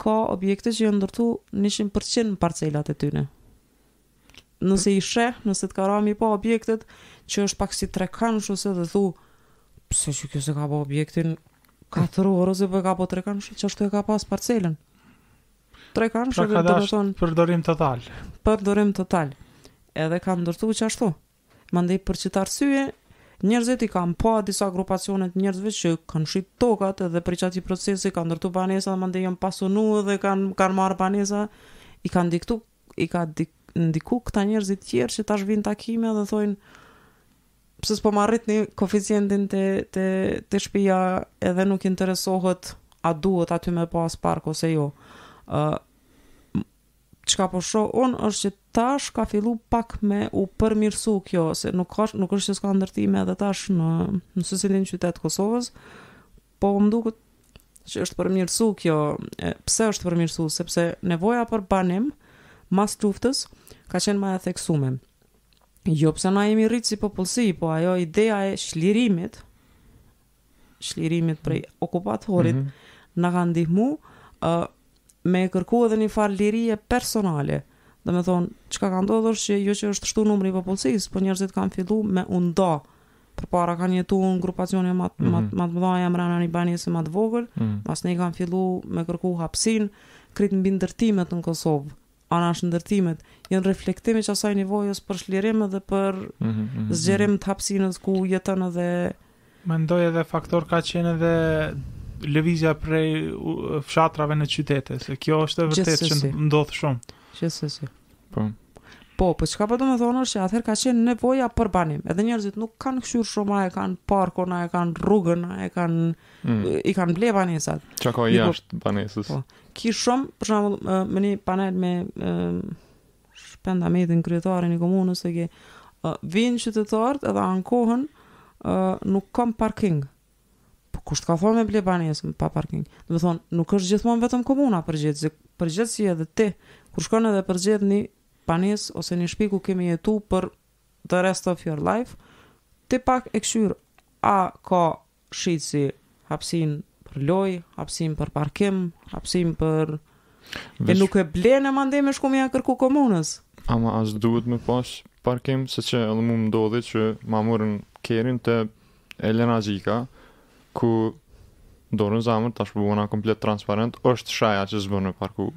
S3: Ka objekte që janë ndërtu njëqind për qind në parcelat e tyne. Nëse i sheh, nëse të ka ra me i pa objektet, që është pak si trekandsh ose edhe thu, pse qekjo s'e ka ba objektin katror ose po e ka ba trekandsh, qashtu e ka pas parcelën. Trekandsh
S2: pra,
S3: edhe domethonë...
S2: Përdorim total.
S3: Përdorim total. Edhe ka ndërtu qashtu. Mandej për qit arsye, njerëzit i kanë pa disa grupacione të njerëzve që kanë shit tokat edhe prej qatij procesi kanë ndërtu banesa dhe mandej janë pasunu edhe kanë kanë marrë banesa, i kanë diktu i ka dik ndiku këta njerëzit t'tjerë që tash vijnë n'takime dhe thojnë pse s'po ma rritni koeficientin te te te shtëpia edhe nuk interesohet a duhet aty me pas park ose jo. ë Çka po shoh unë është që tash ka fillu pak me u përmirësu kjo, se nuk ka, nuk është që s'ka ndërtime edhe tash në, në secilin qytet t'Kosovës, po më duket që është përmirësu kjo, e, pse është përmirësu, sepse nevoja për banim, mas luftës, ka qenë ma e theksume. Jo pse na jemi rritë si popullsi, po ajo ideja e çlirimit, çlirimit prej okupatorit
S1: mm -hmm.
S3: na ka ndihmu ë uh, me kërku edhe një farë lirie personale. Domethonë, çka ka ndodhë është që jo që është shtu numri i popullsisë, po njerëzit kanë fillu me u nda. Përpara kanë jetu në grupacione ma t' mm
S1: -hmm.
S3: ma t'mëdhaja, mrena një banese ma
S1: t'vogël,
S3: mm -hmm. masnej kanë fillu me kërku hapsinë, krejt mbindërtimet në Kosovë, Anash ndërtimet janë reflektim i asaj nevojës për çlirim dhe për
S1: mm -hmm.
S3: zgjerim të hapsinës ku jeton edhe
S2: mendoj edhe faktor ka qenë edhe lëvizja prej fshatrave në qytete, se kjo është e vërtetë që ndodh shumë.
S3: Gjithsesi.
S1: Po.
S3: Po, po çka po do të thonë është se atëherë ka qenë nevoja për banim. Edhe njerëzit nuk kanë kqyr shumë, a e kanë parkun, a e kanë rrugën, a e kanë
S1: mm.
S3: i kanë ble banesat.
S1: Çka ka jashtë banesës?
S3: Po. ki shumë, për shembull, me një panel me Shpend Ahmetin, kryetarin i komunës, e ke, vijnë qytetarët edhe ankohen, nuk kam parking. Po kush të ka thonë me ble banesë pa parking? Domethonë, nuk është gjithmonë vetëm komuna përgjegjësi, përgjegjësi edhe ti, kur shkon edhe përzgjedh një banesë ose një shpi ku ke me jetu për the rest of your life, ti pak e kqyr, a ka shkollë si, hapësinë për lojë, hapësinë për parkim, hapësinë për... Vesh...
S1: E
S3: nuk e blen e mandej me shku me ja kërku komunës.
S1: Ama as duhet me pas parkim, se qe edhe mu më ndodhi që ma murën kerin te Elena Gjika, ku dorën n'zemër, tash po bona komplet transparent, është sheja që s'bon me parku.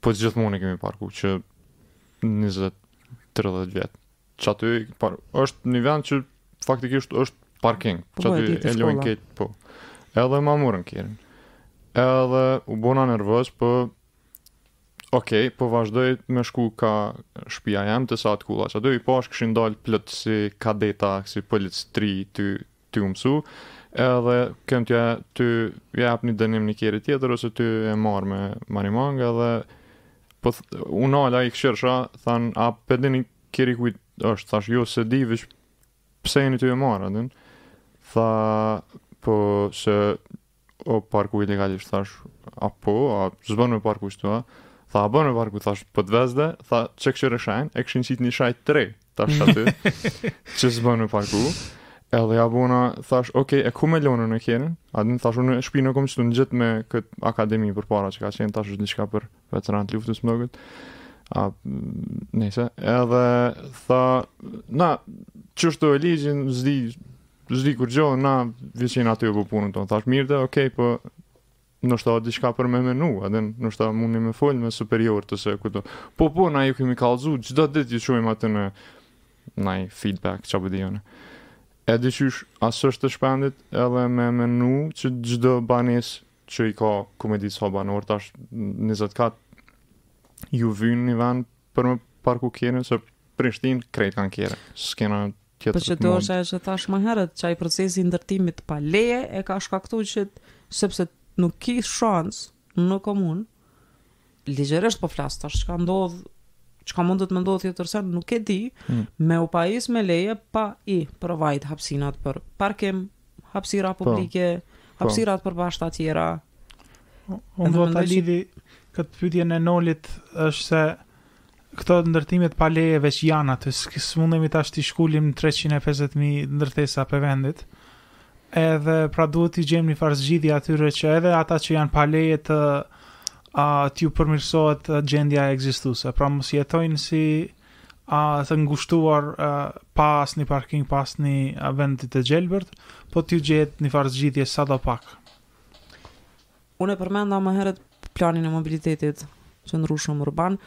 S1: Po gjithmonë e kemi parku qe 20 30 vjet. Qaty, par, është një vend që faktikisht është parking.
S3: Po, qaty e
S1: lojnë kerin, po. Edhe ma murën kerin. Edhe u bona nervoz, po Ok, po vazhdoj me shku ka shpia jem te Sahat Kulla. Qaty i pash kishin dalë plot si kadeta, si policë tri, ty, ty u mësu, edhe ken ty ja jap një dënim një keri tjetër, ose ty e marrë me marimangë, edhe po unë ala i kqyrsha, thashë, a po e dini keri i kujt është, thash, jo s'e di, veç, pse jeni ty e marrë, a din? Tha, po se o parku ilegalisht, thash, a po, a s'bon me parku ktu, a? Tha, s'bon me parku, thash, po të vezde, tha, qe kqyre shejën, e kishin qitë një shejë të re, thash aty, që s'bon me parku, edhe ja bona, thash, ok, e ku me lonë unë kerin, a din, thash, unë shpinë e kom qëtu ngjitë me këtë akademi përpara që ka qenë, thash, është një për veteran të luftës më gëtë, a, nejse, edhe, tha, na, qështu e ligjin, s'di, S'di kurgjo, na veç jena ty e bo punën tonë. Thash mirë de, okej, okay, po noshta diçka për me menu, edhe noshta mundeni me folë me superiorët se këto. Po, po, na ju kemi kalzu, çdo ditë ju çojmë atyne naj feedback, qa për po di jone. E di qysh, as s'është e Shpendit edhe me menu që çdo banesë që i ka kush e di sa banorë, tash 20 kat ju vyn një vend Për me parku kerrin se Prishtinë krejt kanë kerrin. S'kena tjetër
S3: po
S1: të mund.
S3: Për që të është ajo që thash më herët, që ai procesi i ndërtimit pa leje e ka shkaktu që sepse nuk ki shans në komunë, ligjërisht po flas tash, çka ndodh çka mund të të mendojë tjetërsen nuk e di,
S1: mm.
S3: me u pajis me leje pa i provide hapsinat për parkim, hapsira po. publike, po. hapësirat për bahçe e të tjera.
S2: Unë do
S3: ta
S2: lidhi këtë pytje e Nolit është se këto ndërtimet pa leje veç janë aty, s'mundemi tash t'i shkulim 350.000 ndërtesa prej vendit, edhe pra duhet t'i gjejmë një farë zgjidhja atyre që edhe ata që janë pa leje të a, t'ju përmirësohet gjendja e ekzistuse, pra mos jetojnë si të ngushtuar pa asnjë parking, pa asnjë vend të gjelbërt, po t'ju gjehet një farë zgjidhje sado pak.
S3: Unë e përmenda më herët planin e mobilitetit qëndrueshëm urban.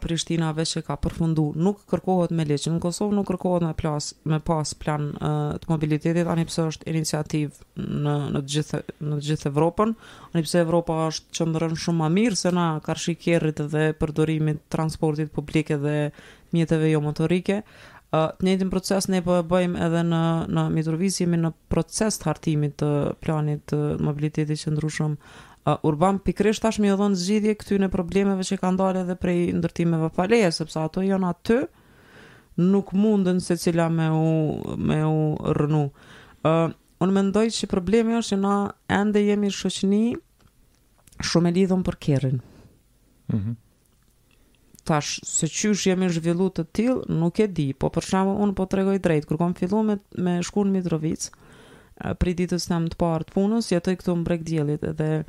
S3: Prishtina veç e ka përfundu, nuk kërkohet me ligj, në Kosovë nuk kërkohet me plas, me pas plan të mobilitetit, ani pse është iniciativë në në të gjithë në të gjithë Evropën. Ani pse Evropa është qëndron shumë ma mirë se na karshi kerrit dhe përdorimit të transportit publik edhe mjeteve jo motorike. Të njëjtin proces ne po e bëjmë edhe në në Mitrovicë jemi në proces të hartimit të planit të mobilitetit qëndrueshëm uh, urban pikërisht tash me iu dhon zgjidhje këtyne problemeve që kanë dalë edhe prej ndërtimeve pa leje sepse ato janë aty nuk munden secila me u me u rrënu. Ë uh, Unë mendoj që problemi është që na ende jemi shoqëni shumë e lidhun për kerrin.
S1: Mm -hmm.
S3: Tash, se qysh jemi zhvillu të tillë, nuk e di, po për shembull unë po tregoj drejt, kur kom fillu me, me shku në Mitrovicë, prej ditës tem të parë të punës, jetoj këtu n'Breg Diellit edhe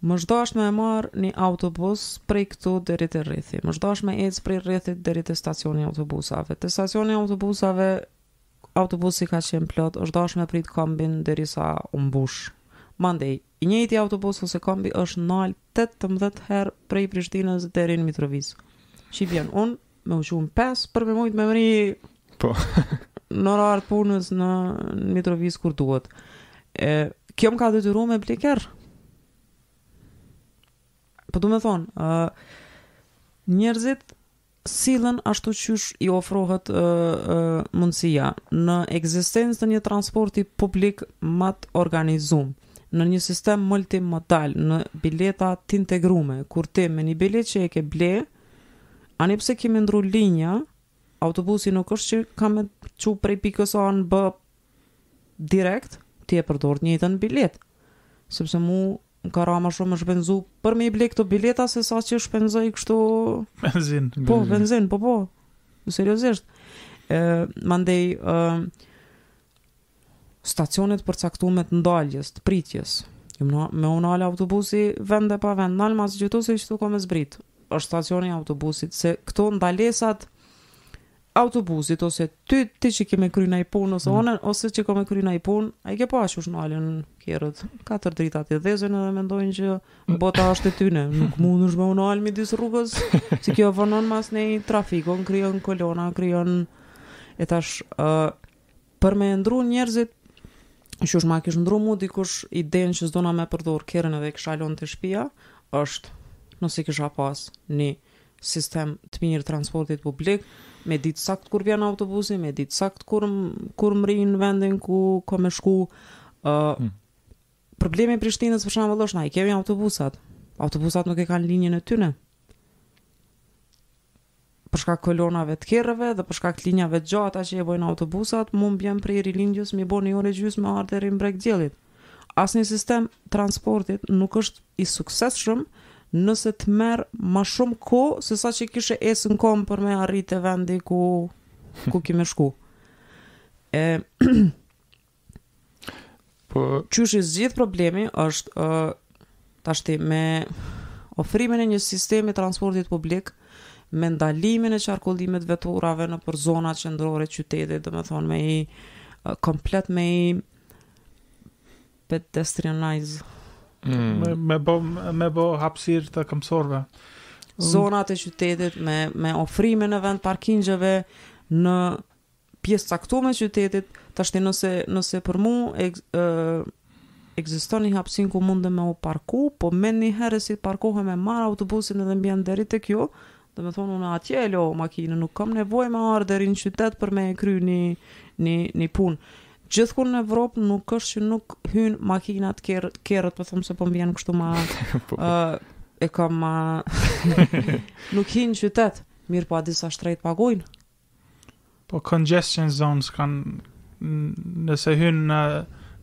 S3: m'është dasht me e marrë një autobus prej këtu deri te rrethi, m'është dasht me ecë prej rrethit deri te stacioni i autobusave, te stacioni i autobusave Autobusi ka qenë plot, është dashtë me prit kombin derisa u mbush. Mandej, i njëjti autobus ose kombi është nalë tetëmbëdhjetë herë prej Prishtinës deri në Mitrovicë. Që i vjen unë me u çu në pesë për me mujt me mri
S1: Po.
S3: në orar të punës në në Mitrovicë kur duhet. E, kjo më ka detyru me ble kerr. Po du me thonë, ë, njerëzit sillen ashtu qysh i ofrohet mundësia, në ekzistencë të një transporti publik ma të organizum, në një sistem multimodal, në bileta t'integrume, kur ti me një biletë që e ke ble, ani pse kemi ndrru linja, autobusi nuk është që ka me çu prej pikës A në B direkt, ti e përdor të njëjtën biletë, sepse mu Ka ra më shumë me shpenzu për me i ble këto bileta se sa që shpenzoj kështu
S2: benzinë.
S3: Po,
S1: benzin,
S3: po po. Seriozisht. Ë, mandej ë stacionet e përcaktume të ndaljes, të pritjes. Jo me m'u nal autobusi vend e pa vend, nalma, se qëtu kom me zbrit. është stacioni i autobusit, se këto ndalesat autobusit ose ty ti që ke me kry naj punë ose
S1: mm.
S3: ose që ka me kry naj punë, ai ke qysh nalen kerret. Katër drita t'i dhezin edhe mendojnë që bota është e tyne, nuk mundesh me m'u nal midis rrugës, se kjo vonon masnej trafikun, krijon kolona, krijon e tash uh, për me ndru njerëzit qysh ma kish ndrru mu dikush idenë që s'dona me përdor kerrin edhe kisha lon te shpia, është nëse kisha pas një sistem të mirë t'transportit publik, me ditë sakt kur vjen autobusi, me ditë sakt kur kur mrrin vendin ku kom me shku. ë uh,
S1: hmm.
S3: Problemi i Prishtinës për shembull është na i kemi autobusat. Autobusat nuk e kanë linjën e tyre. Për shkak t'kolonave të kerrëve dhe për shkak t'linjave të gjata që e bojnë autobusat, mu m'bjen prej Rilindjes me bo një orë e gjysmë me ardh deri n'Breg t'Diellit. Asnjë sistem transporti nuk është i suksesshëm nëse të merr ma shumë kohë se sa që kishe ecë në kombë për me arritë te vendi ku ku ki me shku. E
S1: Po
S3: qysh zgjidhet problemi është ë uh, tashti me ofrimin e një sistemi t'transportit publik me ndalimin e qarkullimit t'veturave nëpër zona qendrore t'qytetit, domethënë me i komplet me i pedestrianizu.
S1: Mm.
S2: Me, me bo, me bo hapsirë të këmsorve.
S3: Zonat e qytetit me, me ofrimin e vendparkingjeve në pjesë t'caktume t'qytetit, tashti nëse, nëse për mu e, e, ekziston një hapsinë ku mundem me u parku, po menjëherë si parkohem me marrë autobusin edhe m'bjen deri te kjo, Domethënë unë atje e lo makinën, nuk kam nevojë me ardhë deri në qytet për me e kry një, një, një punë. Gjithkund në Evropë nuk është që nuk hynë makinat, kerret, kerret po thom se po më vjen kështu ma,
S1: Po,
S3: uh, e kam ma, nuk hyjnë në qytet, mirëpo a di sa shtrejt pagojnë.
S2: Po congestion zones kanë nëse hyn në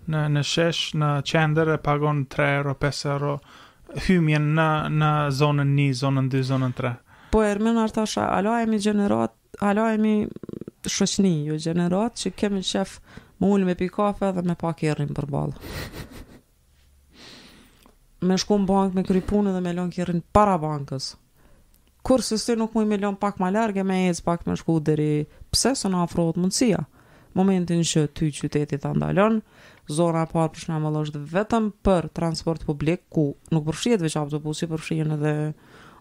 S2: në në shesh në qendër e pagun 3 euro 5 euro hymjen në në zonën 1, zonën 2, zonën 3.
S3: Po Ermen Artasha, ala jemi gjeneratë, ala jemi shoqni, jo gjeneratë që kemi qef me u ulë me pi kafe dhe me pa kerrin përballë. Me shku në bankë me kry punën dhe me lon kerrin para bankës. Kurse s'e nuk muj me lon pak ma larg e me ec pak me shku deri pse se na ofrohet mundësia. Momentin që ty qyteti ta ndalon, zona e parë për shembull është vetëm për transport publik ku nuk përfshihet veç autobusi, përfshihen edhe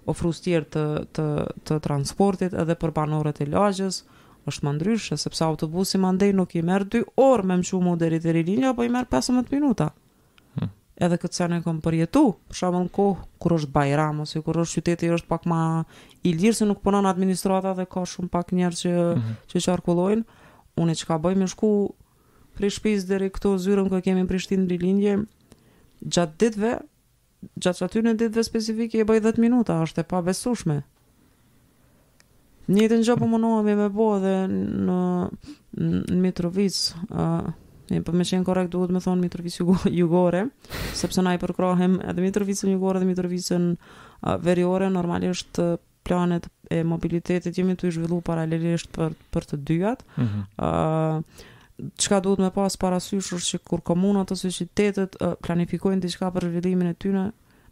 S3: ofrus të tjerë të të të transportit edhe për banorët e lagjes. Është ma ndryshe, sepse autobusi mandej nuk i merr dy orë me më çu mu deri te Rilindja, po i merr pesëmbëdhjetë minuta.
S1: Hmm.
S3: Edhe këtë sen e kam përjetu, për shembull në kohë kur është Bajram ose kur është qyteti është pak ma i lirë se nuk punon administrata dhe ka shumë pak njerëz që
S1: mm -hmm.
S3: që qarkullojnë. Unë çka bëj me shku prej shtëpisë deri këtu te zyra ku kemi në Prishtinë Rilindje, gjatë ditëve Gjatë atyne ditëve specifike i baj dhjetë minuta, është e pabesueshme. Të njëjtën gjë po munohemi me bo edhe në në Mitrovicë, ë Ne për me qenë korrekt duhet me thonë Mitrovicë jugo, jugore, sepse na i përkrahim edhe Mitrovicën jugore dhe Mitrovicën veriore, normalisht planet e mobilitetit jemi tu i zhvillu paralelisht për, për të dyat.
S1: Mm -hmm.
S3: uh, çka duhet me pas parasysh është që kur komunat ose qytetet uh, planifikojnë diçka për zhvillimin e tyne,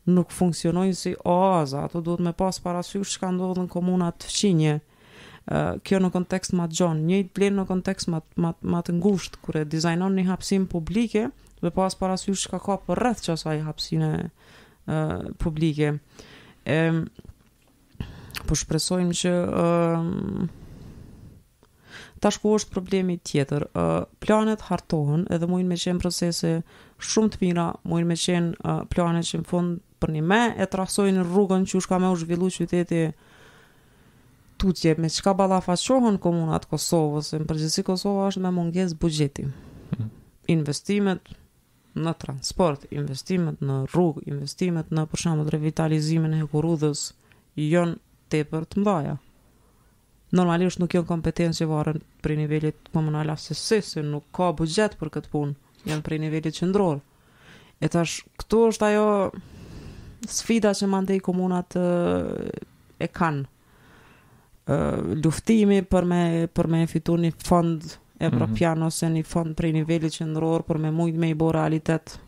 S3: nuk funksionojnë si oaza, ato duhet me pas parasysh çka ndodh në komunat fqinje. Uh, kjo në kontekst ma t'gjon, njëjt vlen në kontekst ma, ma, ma të ngusht, kur e dizajnon një hapsinë publike, me pas parasysh çka ka përreth qasaj hapsine publike. E, po shpresojmë që uh, tash ku është problemi tjetër. Uh, planet hartohen edhe mujnë me qenë procese shumë të mira, mujnë me qenë uh, planet që në fund përnime e trasojnë rrugën qysh ka me u zhvillu qyteti tutje, me çka ballafaqohen komunat e Kosovës, në përgjithësi Kosova është me mungesë buxheti.
S1: Hmm.
S3: Investimet, në transport, investimet në rrugë, investimet në për shembull revitalizimin e hekurudhës jonë tepër të mdhaja. Normalisht nuk jonë kompetencë që varen prej nivelit komunal asesi, se nuk ka buxhet për këtë punë, janë prej nivelit qendror. E tash këtu është ajo sfida që mandej komunat e kanë luftimi për me për me fitu një fond evropian mm -hmm. ose një fond prej nivelit qendror për me mujt me i bo realitet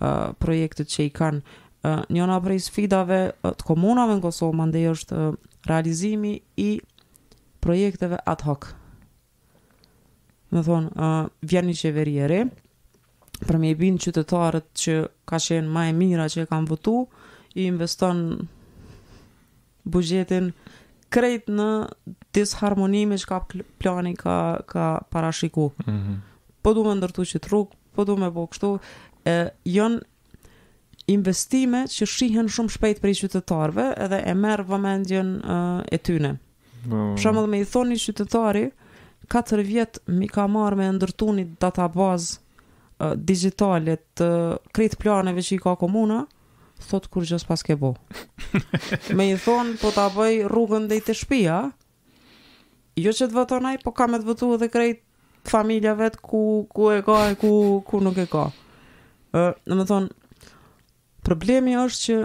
S3: uh, projektet që i kanë uh, njona prej sfidave uh, të komunave në Kosovë mandej është uh, realizimi i projekteve ad hoc Domethonë, uh, vjen një qeveri e re, për me i bind qytetarët që ka qenë ma e mira që e kam votu, i investon buxhetin krejt në disharmoni me çka plani ka, ka parashiku.
S1: Mm -hmm.
S3: Po du me ndërtu qit rrugë, po du me bo kështu, e, janë, investime që shihen shumë shpejt prej qytetarëve edhe e merr vëmendjen e tyne.
S1: Po.
S3: Për shembull me i thonë një qytetari, 4 vjet m'i ka marrë me ndërtu një databazë digjitale të krejt planeve që i ka komuna, thotë kurgjo s'paske bo. me i thonë, po ta bëj rrugën deri te shpia, Jo që të voton ai, po ka me të votu edhe krejt familja vet ku ku e ka e ku ku nuk e ka. Ë, domethonë problemi është që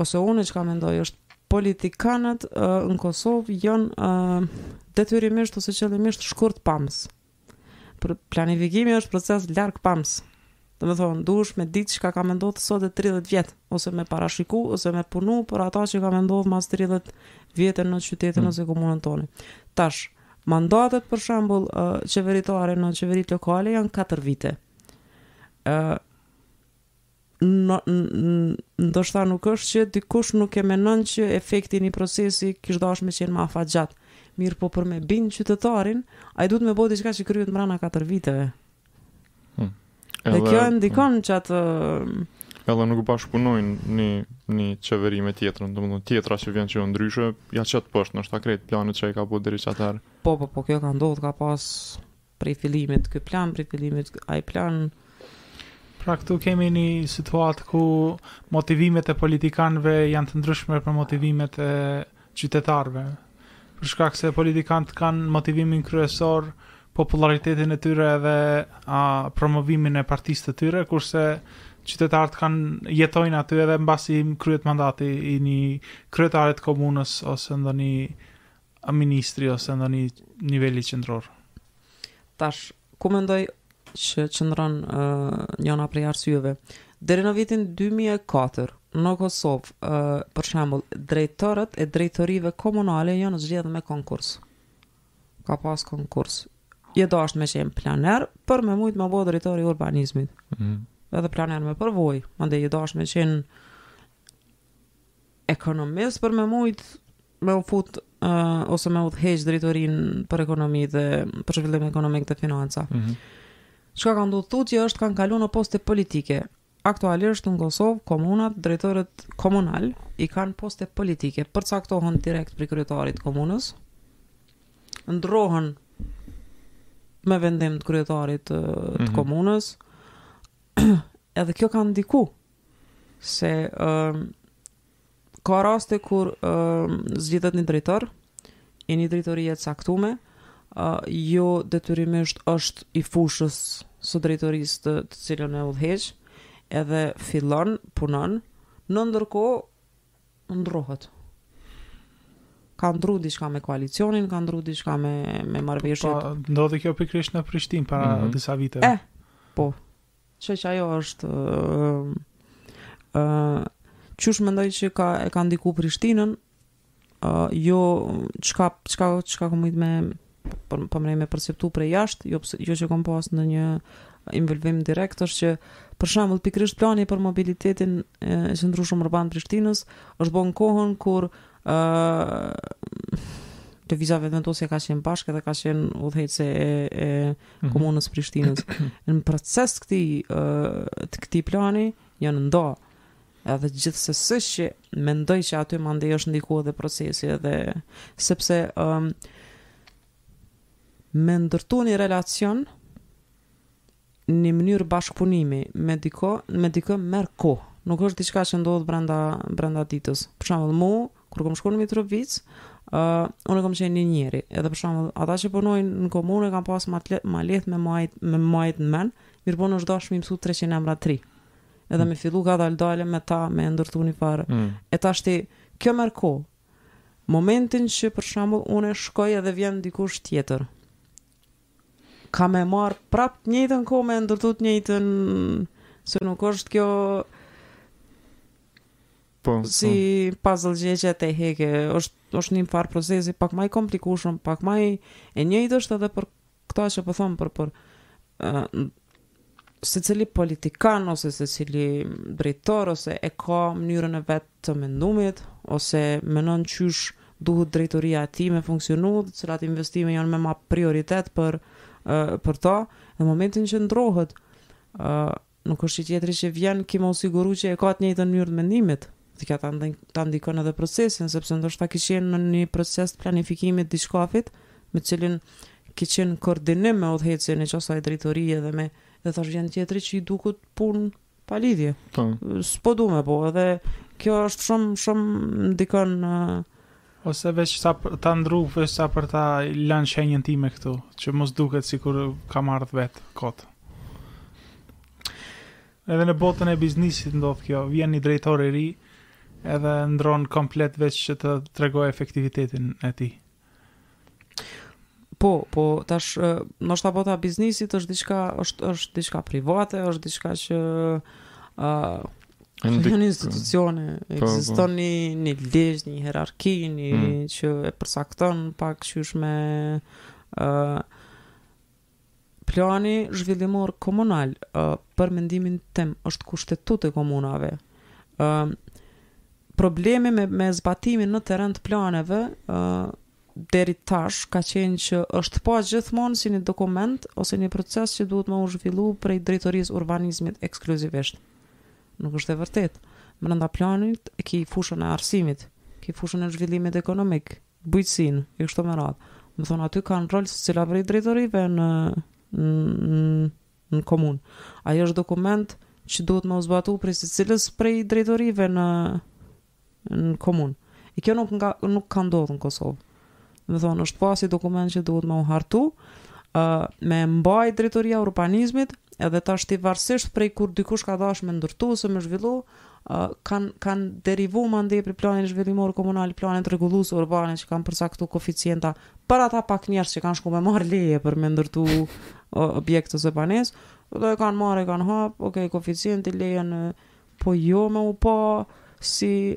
S3: ose unë çka mendoj është politikanët uh, në Kosovë janë uh, detyrimisht ose qëllimisht shkurtpamës. Planifikimi është proces largpamës. Domethonë, duhesh me ditë çka ka me ndodhë sot e 30 vjet, ose me parashiku, ose me punu, për ata që ka me ndodhë mas 30 vjete në qytetin
S1: mm.
S3: ose komunën tonë. Tash, mandatet për shembull uh, qeveritare në qeveritë lokale janë 4 vite. Uh, ndoshta nuk është që dikush nuk e menon që efekti i një procesi kish dashtë me qenë ma afatgjatë. Mirëpo për me bind qytetarin, ai duhet me bo diçka që kryhet mrena 4 viteve. Hmm. Edhe, dhe kjo e ndikon hmm. qatë...
S1: Edhe nuk bashkëpunojnë një, një qeveri me tjetrën, domethonë tjetra që vjen që jo ndryshe, ia qet poshtë, ndoshta krejt planet që i ka bo deri qatëherë.
S3: Po, po, po, kjo ka ndodhë, ka pas prej fillimit ky plan, prej fillimit ai plan.
S2: Pra këtu kemi një situatë ku motivimet e politikanëve janë të ndryshme prej motivimeve e qytetarëve. Për shkak se politikanët kanë motivimin kryesor popularitetin e tyre dhe a, promovimin e partisë të tyre, kurse qytetarët kanë jetojnë aty edhe mbasi kryhet mandati i një kryetari të komunës ose ndonjë a ministri ose ndonjë niveli qendror.
S3: Tash, ku mendoj që qëndron uh, njona prej arsyeve? Deri në vitin 2004, në Kosovë, uh, për shembull, drejtorët e drejtorive komunale janë zgjedhë me konkurs. Ka pas konkurs. Je dashtë me qenë planer, për me mujtë me u bo drejtor i urbanizmit.
S1: Mm.
S3: Edhe planer me përvojë, mandej je dashtë me qenë ekonomist për me mujt me u fut uh, ose me udhëheq drejtorin për ekonomi dhe për zhvillim ekonomik dhe financa.
S1: Mm
S3: -hmm. Shka ka ndodhë tuj që është kanë kalu në poste politike. Aktualisht në Kosovë, komunat, drejtorët komunal i kanë poste politike. Përcaktohen direkt prej kryetarit të komunës, ndrrohen me vendim të kryetarit të, mm
S1: -hmm.
S3: komunës, edhe kjo ka ndiku se uh, ka raste kur uh, zgjidhet një drejtor i një drejtori e të caktume uh, jo detyrimisht është i fushës së drejtorisë të, të cilën e udhëheq edhe fillon punon në ndërkohë ndrrohet ka ndrru diçka me koalicionin, ka ndrru diçka me me marrëveshjet.
S2: Po, ndodhi kjo pikërisht në Prishtinë para
S1: mm -hmm.
S2: disa viteve.
S3: Eh, po. Qe që ajo është ë qysh mendoj që ka e ka ndiku Prishtinën ë jo çka çka çka kam mujt me po me me perceptu prej jashtë, jo jo që kam pas ndonjë involvim direkt është që për shembull pikërisht plani për mobilitetin e qëndrueshëm urban Prishtinës është bon n'kohën kur ë uh, Lëvizja Vetëvendosje ka qenë bashkë dhe ka qenë udhëheqëse e, e
S1: mm -hmm.
S3: komunës Prishtinës. në proces këtij, të këtij plani, janë nda. Edhe gjithsesi që mendoj që aty mandej është ndiku edhe procesi edhe, sepse um, me ndërtu një relacion një mënyrë bashkëpunimi me diko, me diko merr kohë. Nuk është diçka që ndodh brenda, brenda ditës. Për shembull mu, Kur kam shkuar në Mitrovicë, uh, unë kam qenë një njeri, edhe për shembull, ata që punojnë në komunë kanë pas ma le, ma lehtë me majt me majt në men, mirëpo unë u dashke me i mësu 300 emra 3. Edhe mm. me fillu kadal-dale me ta me ndërtu një farë.
S1: Mm.
S3: E tashti kjo merr kohë. Momentin që për shembull unë shkoj edhe vjen dikush tjetër. Ka me marr prap të njëjtën kohë me ndërtu të njëjtën se nuk është kjo
S1: Po, po.
S3: Si puzzle që veç e heke, është është një farë procesi pak ma i komplikueshëm, pak ma i... E njëjtë është edhe për këta që po thon për për uh, secili politikan ose secili drejtor ose e ka mënyrën e vet të mendumit ose mendon qysh duhet drejtoria e tij me funksionu, të cilat investime janë me ma prioritet për uh, për ta, në momentin që ndrrohet uh, Nuk është që tjetri që vjen ki me u siguru që e ka të njëjtën mënyrë të mendimit, dhe kjo ta ta ndikon edhe procesin, sepse ndoshta ke qenë në ni proces të planifikimit diçkafit me të cilin ke qenë në koordinim me udhëheqësin e asaj drejtorie dhe me dhe tash vjen tjetri që i duket punë pa lidhje.
S1: Po.
S3: S'po du me bo, edhe kjo është shumë shumë ndikon në
S2: Ose veç sa për ta ndrru veç sa për ta lënë shenjën time këtu, që mos duket sikur kam ardhur veç kot. Edhe në botën e biznesit ndodh kjo, vjen një drejtor i ri edhe ndrron komplet veç që të tregojë efektivitetin e tij.
S3: Po, po tash ndoshta bota e biznesit është diçka është është diçka private, është diçka që ë
S1: uh, Në
S3: dy... një institucione,
S1: po, po.
S3: ekziston një, një ligj, një hierarki, një
S1: hmm.
S3: që e përcakton pak qysh me uh, plani zhvillimor komunal uh, për mendimin tim është kushtetutë e komunave. Uh, problemi me, me zbatimin në terren të planeve uh, deri tash ka qenë që është pa gjithmonë si një dokument ose një proces që duhet me u zhvillu prej drejtorisë urbanizmit ekskluzivisht. Nuk është e vërtetë. Brenda planit e ki fushën e arsimit, e ki fushën e zhvillimit ekonomik, bujqësinë, e kështu me radhë. Me thonë, aty kanë rol secila prej drejtorive në, në komunë. Ai është dokument që duhet me u zbatu prej secilës prej drejtorive në, në komunë. E kjo nuk, nga, nuk ka ndodhë në Kosovë. Me thonë, është pa si dokument që duhet me u hartu, uh, me mbajt drejtoria urbanizmit, edhe tashti varsisht prej kur dikush ka dasht me ndërtu, ose me zhvillu, uh, kanë kan derivu mendje për planin zhvillimor komunal, planin rregullues urban që kanë përcaktu koficienta, për ata pak njerëz që kanë shku me marrë leje për me ndërtu uh, objekte ose banesa, dhe kanë marrë e kanë hapë, okej, okay, koficienti lejon po jo me u pa si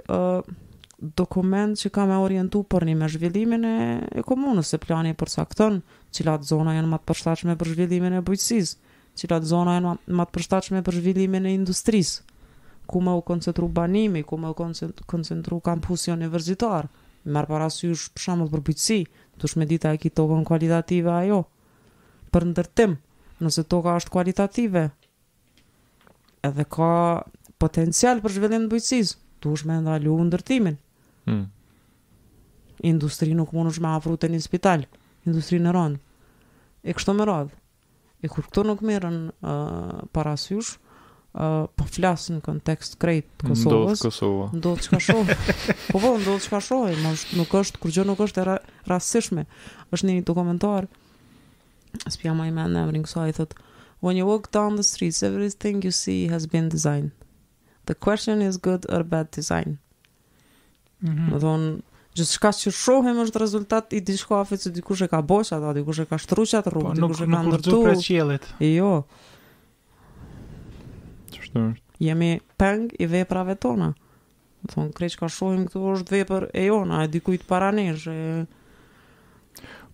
S3: dokument që ka me orientu përnjëme zhvillimin e, e komunës, se plani e përcakton cilat zona janë më të përshtatshme për zhvillimin e bujqësisë, cilat zona janë më të përshtatshme për zhvillimin e industrisë, ku me u koncentru banimi, ku me u koncentru kampusi universitar, merr parasysh për shembull për bujqësi, duhesh me ditë a e ki tokën kualitative a jo, për ndërtim, nëse toka është kualitative, edhe ka potencial për zhvillim të bujqësisë. Duhesh me ndalu ndërtimin.
S1: Hmm.
S3: Industrinë nuk mundesh me afru te një spital. Industrinë e rëndë. E kështu me radhë. E kur këto nuk merren uh, parasysh, uh, po flas në kontekst krejt të Kosovës.
S1: Ndodh Kosova.
S3: Ndodh çka shohim. po po, ndodh çka shohim. Nuk është, kurgjë nuk është e ra rastësishme. është një dokumentar S'p'ja maj mend emrin kësaj, thot, When you walk down the streets, everything you see has been designed. The question is good or bad design. Mm -hmm. Domethonë, gjithçka që shohim është rezultat i diçkafit që dikush e ka bo qata, dikush e ka shtru
S2: qat
S3: rrugë,
S2: po,
S3: dikush e ka ndërtu.
S2: Nuk është qiellit.
S3: Jo.
S1: Qashtu është.
S3: Jemi peng i veprave tona. Domethonë, krejt çka shohim këtu është vepër e jona, e dikujt para nesh, e...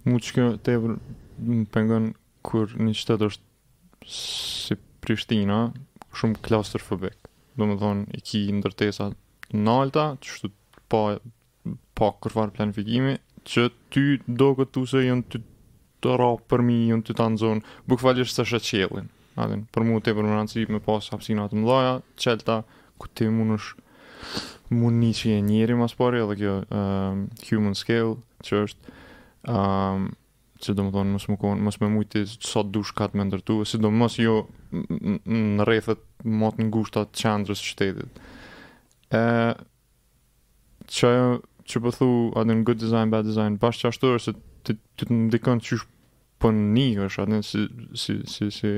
S1: Mu qikjo tepër më pengon kur një qytet është si Prishtina, shumë klaustrofobik. Domethonë, i ki ndërtesa të nalta, qështu pa pa kurfar planifikimi, që ty doket thu se janë tu të ra përmi, janë tu ta zonë, bukvalisht s'e sheh qiellin, a din, për mu tepër me rëndësi me pasë hapsina të mëdhaja, të çelta, ku ti mundesh, mun nin që je njeri ma s'pari, edhe kjo um, human scale, që është, um, që domethonë, mos me konë, mos me mujt sa dush kate me ndërtu, sidomos jo në rrethet ma të ngushta të qendrës qytetit. E, qajo që po thu, a din, good design, bad design, bash qashtu është se ty të ndikon qysh po nihesh, a din, si, si, si, si,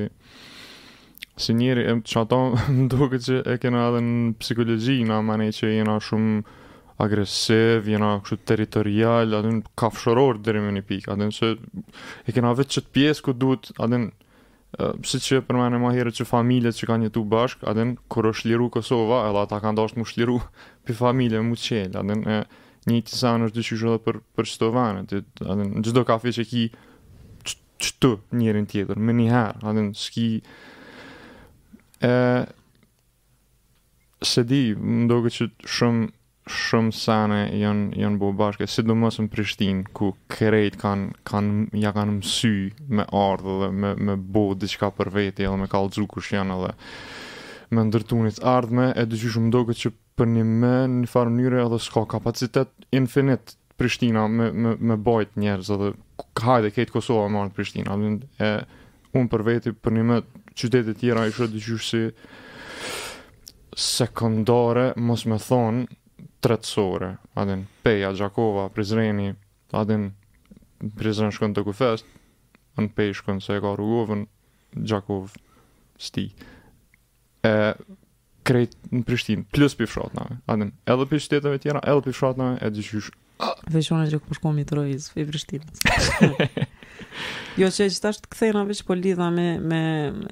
S1: si njeri, e qata më doket që e kena edhe në psikologji, na manë që jena shumë agresiv, jena kështu territorial, a din, kafshëror deri në një pikë, a din, që e kena veç qët pjesë ku duhet, a din Siç e përmene ma herët që familjet që kanë jetu bashkë, a din, kur është liru Kosova, edhe ata kanë dashtë mu shliru pi familjes, mu çelë, a din, e, njëjti sen është diqysh edhe për, për qëto vene, të, a din, në çdo kafe që e ki qëtu njërin tjetër, menjëherë, a din, s'ki, e, Se di, më duket që shumë shumë sene janë janë bo bashkë, sidomos në Prishtinë, ku krejt kanë kanë ja kanë mësy me ardhë dhe me me bo diçka për veti edhe me kallxu kush janë edhe me ndërtu ni t'ardhme e diqysh më duket që përnime n'një farë mënyre edhe s'ka kapacitet infinit Prishtina me me me bajt njerëz edhe hajde krejt Kosova me ardh Prishtina e Unë për veti, përnime qytetet tjera i shoh diqysh si sekondare, mos me thonë, tretësore. A din, Peja, Gjakova, Prizreni, a din, Prizren shkon Dokufest, në Pej shkon se e ka Rugovën, Gjakov, s'di. E krejt në Prishtinë, plus pi fshatrave. Atë, edhe pi shteteve tjera, edhe pi fshatrave dëgjosh. Veç
S3: unë që kush kom i trojës, i Prishtinës. jo që tash po kthehna veç po lidhna me, me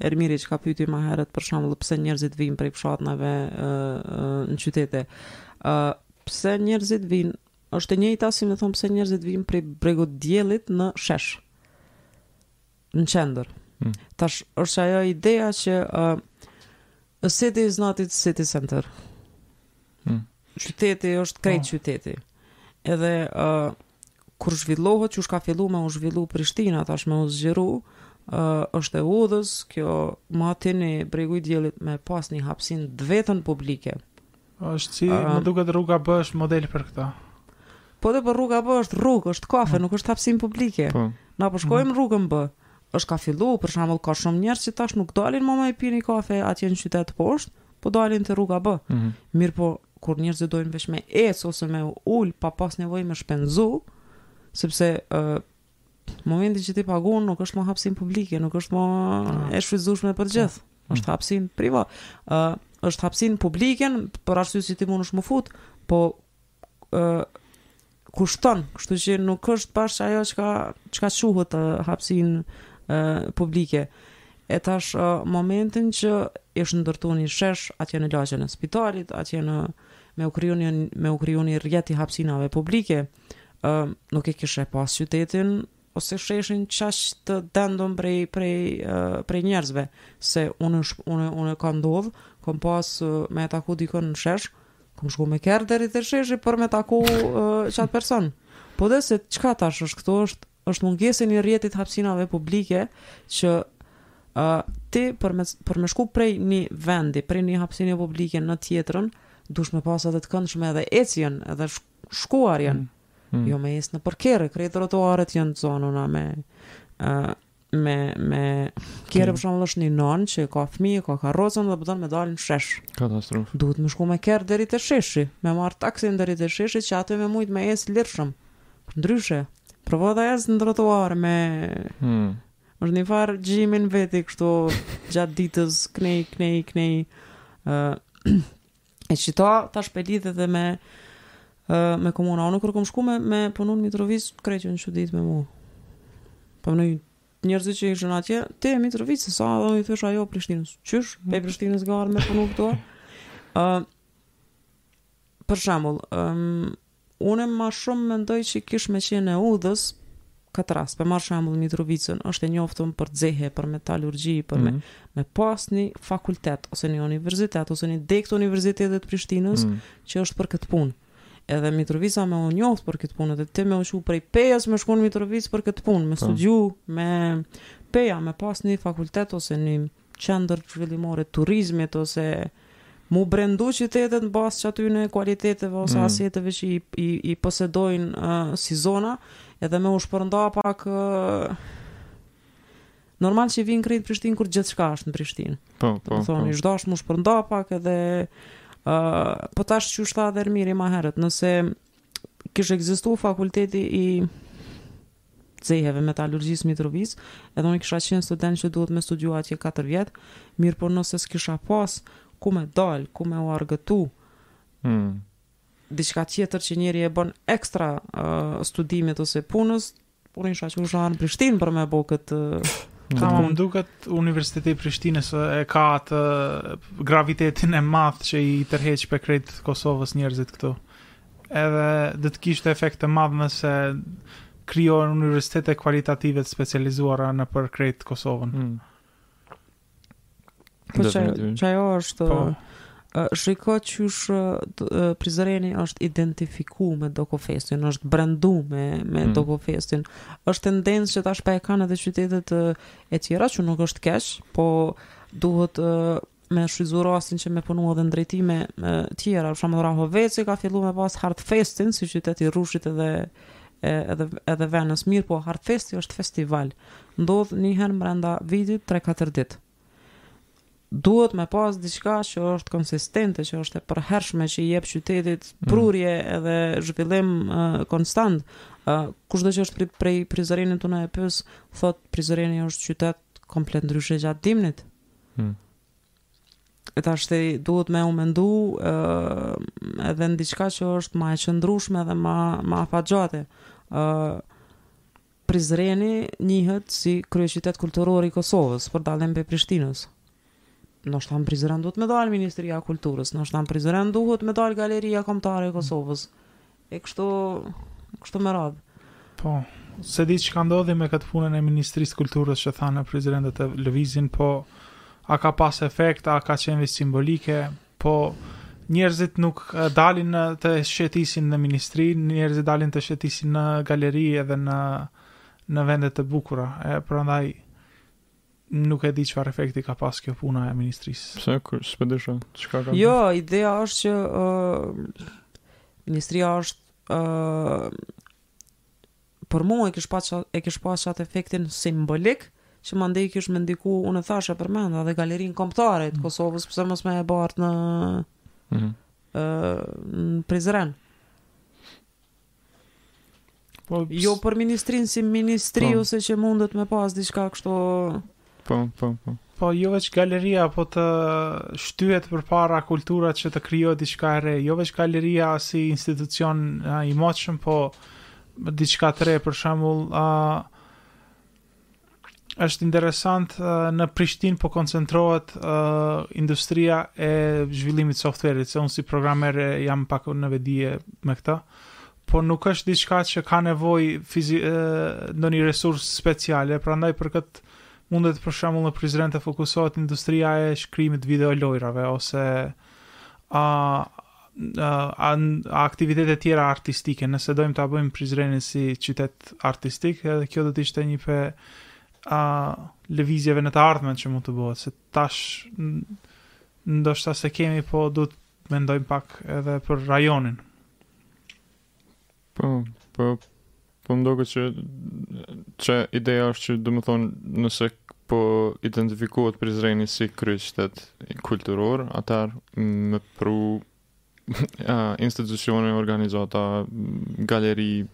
S3: Ermirin që ka pyti ma herët për shembull pse njerëzit vijn prej fshatrave uh, në qytete. Uh, pse njerëzit vijn, është e njëjta si me thonë pse njerëzit vijn prej Bregut Diellit në shesh. në qendër.
S1: Hmm.
S3: Tash është ajo ideja që uh, a city is not its city center.
S1: Hmm.
S3: Qyteti është krejt
S2: oh.
S3: qyteti. Edhe uh, kur zhvillohet, qysh ka fillu me u zhvillu Prishtina, tash me u zgjeru, uh, është e udhës, që Mati, Bregu i Diellit me pas një hapsinë t'veten publike.
S2: Është si,
S3: uh,
S2: më duket rruga B është model për këtë.
S3: Po de por po rruga B është rrugë, është kafe, mm. nuk është hapsin publike.
S1: Po.
S3: Na po shkojmë mm. rrugën B. Është ka fillu, për shembull ka shumë njerëz që tash nuk dalin ma me pi ni kafe atje në qytet poshtë, po dalin te rruga B.
S1: Mm
S3: -hmm. Mirëpo, kur njerëzit dojnë veç me ec ose m'u ul pa pas nevojë me shpenzu, sepse uh, Momentin që ti pagun nuk është më hapësinë publike, nuk është më e shfrytëzueshme për të gjithë. Po. Është hapësinë privat. Ë, uh, është hapësinë publike për arsye që ti mundesh m'u fut, po ë uh, kushton, kështu që nuk është bash ajo çka çka quhet uh, hapësinë uh, publike. E tash uh, momentin që ish ndërtu një shesh atje në lagjen e spitalit, atje në me u kriju ni me u kriju ni rrjet i hapësinave publike. Ë ë nuk e kishe pas qytetin ose sheshin qaq të dendun prej prej prej njerëzve se unë unë unë ka ndodh kom pas me taku dikon në shesh kom shku me kerr deri te sheshi për me taku uh, qatë person. Po de se çka tash është kjo është, është mungesë e rrjetit t'hapsinave publike që uh, ti për me, për me shku prej një vendi, prej një hapsine publike në tjetrën, duhesh me pas edhe të këndshme edhe ecjen, edhe shku shkuarjen.
S1: Mm.
S3: Jo me ecë nëpër kerre, krejt trotuaret janë t'zonuna me ë me me kerre për shembull është një non që ka fëmijë, ka karrocën dhe po don me dal n'shesh.
S1: Katastrofë.
S3: Duhet me shku me kerr deri te sheshi, me marr taksin deri te sheshi që aty me mujt me ecë lirshëm. Ndryshe, provo ti ec në trotuar me
S1: mm.
S3: Është një farë gjimi n'veti kështu gjatë ditës, knej, knej, knej. Uh, E që ta, tash po e lidhi edhe me, me komuna. Unë kur kom shku me, me punu në Mitrovic, krejt jon çuditë me mu. Po m'njerëzit që ishën atje, ti e Mitrovicës a, edhe i thësha jo Prishtinës. Qysh, prej mhm. Prishtinës ke ardh me punu këtu. Uh, për shambull, um, Unë ma shumë mendoj që kish me qenë e udhës, në këtë rast, po e marr shembull Mitrovicën, është e njoftun për xehe, për metalurgji, për me,
S1: mm.
S3: me pas një fakultet, ose një universitet, ose një degë të Universitetit të Prishtinës,
S1: mm.
S3: që është për këtë punë. Edhe Mitrovica me u njoftë për këtë punë, dhe ti me u çu prej Pejës me shku në Mitrovicë për këtë punë, me
S1: po.
S3: studiu, me Peja, me pas një fakultet, ose një qendër zhvillimore e turizmit ose m'u brendu qytetet në bazë të qatyne kualiteteve ose
S1: mm.
S3: aseteve që i, i, i posedojnë uh, si zona edhe me u shpërnda pak uh, normal që i vinë krejt në Prishtinë kur gjithçka është në Prishtinë
S1: po, po,
S3: po. thonë, ish dasht m'u shpërnda pak edhe uh, po tash qysh tha edhe Ermiri ma herët nëse kish ekzistu fakulteti i xeheve, metalurgjisë në Mitrovicë edhe unë kisha qenë student që duhet me studiu atje katër vjet mirë, po nëse s'kisha pas ku me dalë ku me u argëtu
S1: hmm.
S3: diçka tjetër që njeri e bën ekstra uh, studimit ose punës unë isha çu, isha ardhë n'Prishtinë për me bo këtë uh,
S2: Ta,
S3: më
S2: më duket Universiteti i Prishtinës e ka atë gravitetin e madh që i tërheq prej krejt Kosovës njerëzit këtu. Edhe do të kishte efekt të madh nëse krijohen universitete kualitative të specializuara nëpër krejt Kosovën.
S1: Mm.
S3: Po qa, qajo është
S2: po.
S3: Shiko qysh Prizreni është identifiku me Dokufestin, është brendu me, me
S1: mm.
S3: Dokufestin. është tendencë që tash po e kanë edhe qytetet e tjera, që nuk është keq, po duhet me shfrytëzu rastin që me punu edhe në drejtime tjera, për shembull Rahoveci ka fillu me pas Hardh Festin si qytet i rrushit edhe edhe edhe venës, mirëpo Hardh Festi është festival. Ndodh një herë brenda vitit 3-4 ditë. Duhet me pas diçka që është konsistente, që është e përhershme që i jep qytetit mm. prurje edhe zhvillim uh, konstant. Uh, Kushdo që është prej Prizrenit, n'e pytsh, thotë Prizreni është qytet komplet ndryshe gjatë dimnit,
S1: Hmm.
S3: E tashti, duhet me u mendu uh, edhe në diçka që është ma e qëndrushme dhe ma, ma afatgjate. Uh, Prizreni njihet si kryeqytet kulturor i Kosovës, për dallim prej Prishtinës. Ndoshta në Prizren duhet me dalë Ministria e Kulturës, ndoshta në Prizren duhet me dalë Galeria Komtare e Kosovës. E kështu, kështu me radhë.
S2: Po, s'e di çka ndodhi me këtë punën e Ministrisë së Kulturës që thanë në Prizren do të lëvizin, po a ka pas efekt, a ka qenë veç simbolike, po njerëzit nuk dalin të shetisin në ministri, njerëzit dalin të shetisin në galeri edhe në, në vende të bukura, e prandaj Nuk e di çfarë efekti ka pas kjo puna e ministrisë.
S1: Pse kur s'po di shumë, çka ka?
S3: Jo, ideja është që ë uh, ministria është ë uh, për mua e kish pas e kish pas atë efektin simbolik që mandej kish me ndiku unë thashë përmenda edhe galerinë kombëtare të mm. Kosovës pse mos me e bart në
S1: mm -hmm.
S3: ë uh, në Prizren.
S2: Po,
S3: jo për ministrinë si ministri
S1: po.
S3: ose që mundet me pas diçka kështu.
S1: Po, po, po.
S2: Po jo veç galeria, po të shtyhet përpara kultura që të krijohet diçka e re. Jo veç galeria si institucion a, i moçëm, po diçka të re, për shembull, a Është interesant në Prishtinë po koncentrohet uh, industria e zhvillimit të softverit, se unë si programer jam pak në vedije me këtë. Po nuk është diçka që ka nevojë fizi uh, ndonjë resurs speciale, prandaj për këtë mundet për shembull në Prizren të fokusohet industria e shkrimit video lojrave ose a uh, aktivitete tjera artistike, nëse dojmë ta bëjmë Prizrenin si qytet artistik, edhe kjo do të ishte një prej a lëvizjeve në të ardhmen që mund të bëhet, se tash ndoshta s'e kemi, po duhet mendojmë pak edhe për rajonin.
S1: Po, po, po më doket që, që ideja është që domethënë nëse po identifikohet Prizreni si kryeqytet kulturor, atëherë me pru uh, institucione, organizata, galeri,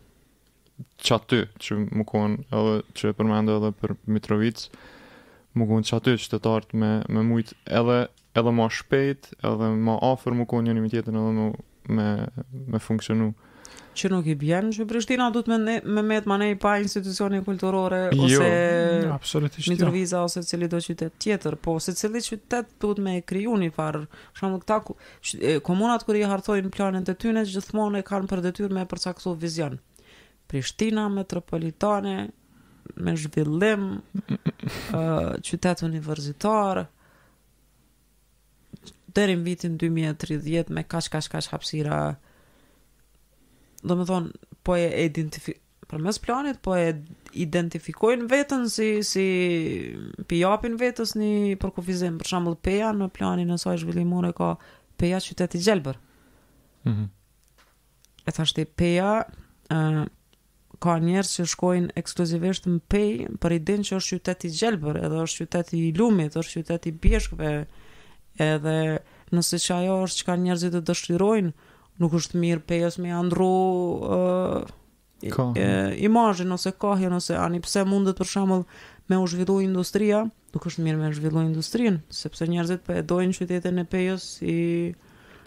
S1: qaty që mu konë edhe që e përmende edhe për Mitrovicë, mu konë qaty qytetarët me, me mujtë edhe edhe ma shpejt edhe ma afer mu konë njëni me tjetrën edhe mu me, me funksionu
S3: që nuk i bjen që Prishtina duhet me, me, me met ma tej pa institucione kulturore
S1: jo,
S3: ose
S2: jo,
S3: Mitrovica ose cilido qytet tjetër po se cili qytet duhet me kriju një farë shumë këta ku, komunat kur i hartojnë planet e tyne gjithmonë e kanë për detyrë me përcaktu vizion Prishtina metropolitane me zhvillim uh, qytet universitar deri në vitin 2030 me kaq kaq kaq hapësira domethënë po e identifi përmes planit po e identifikojnë veten si, si p'i japin vetes një përkufizim për shembull Peja në planin e saj zhvillimor e ka Peja qytet i gjelbër
S1: mm -hmm.
S3: e tashti Peja uh, ka njerëz që shkojnë ekskluzivisht në Pejë për idenë që është qytet i gjelbër, edhe është qytet i lumit, është qytet i bjeshkëve, edhe nëse që ajo është që çka njerëzit të dëshirojnë, nuk është mirë Pejës me ia
S1: ndrru
S3: uh, imazhin ose kahjen ose ani pse mundet për shembull me u zhvillu industria, Nuk është mirë me zhvillu industrin, sepse njerëzit po e dojnë qytetin e Pejës si...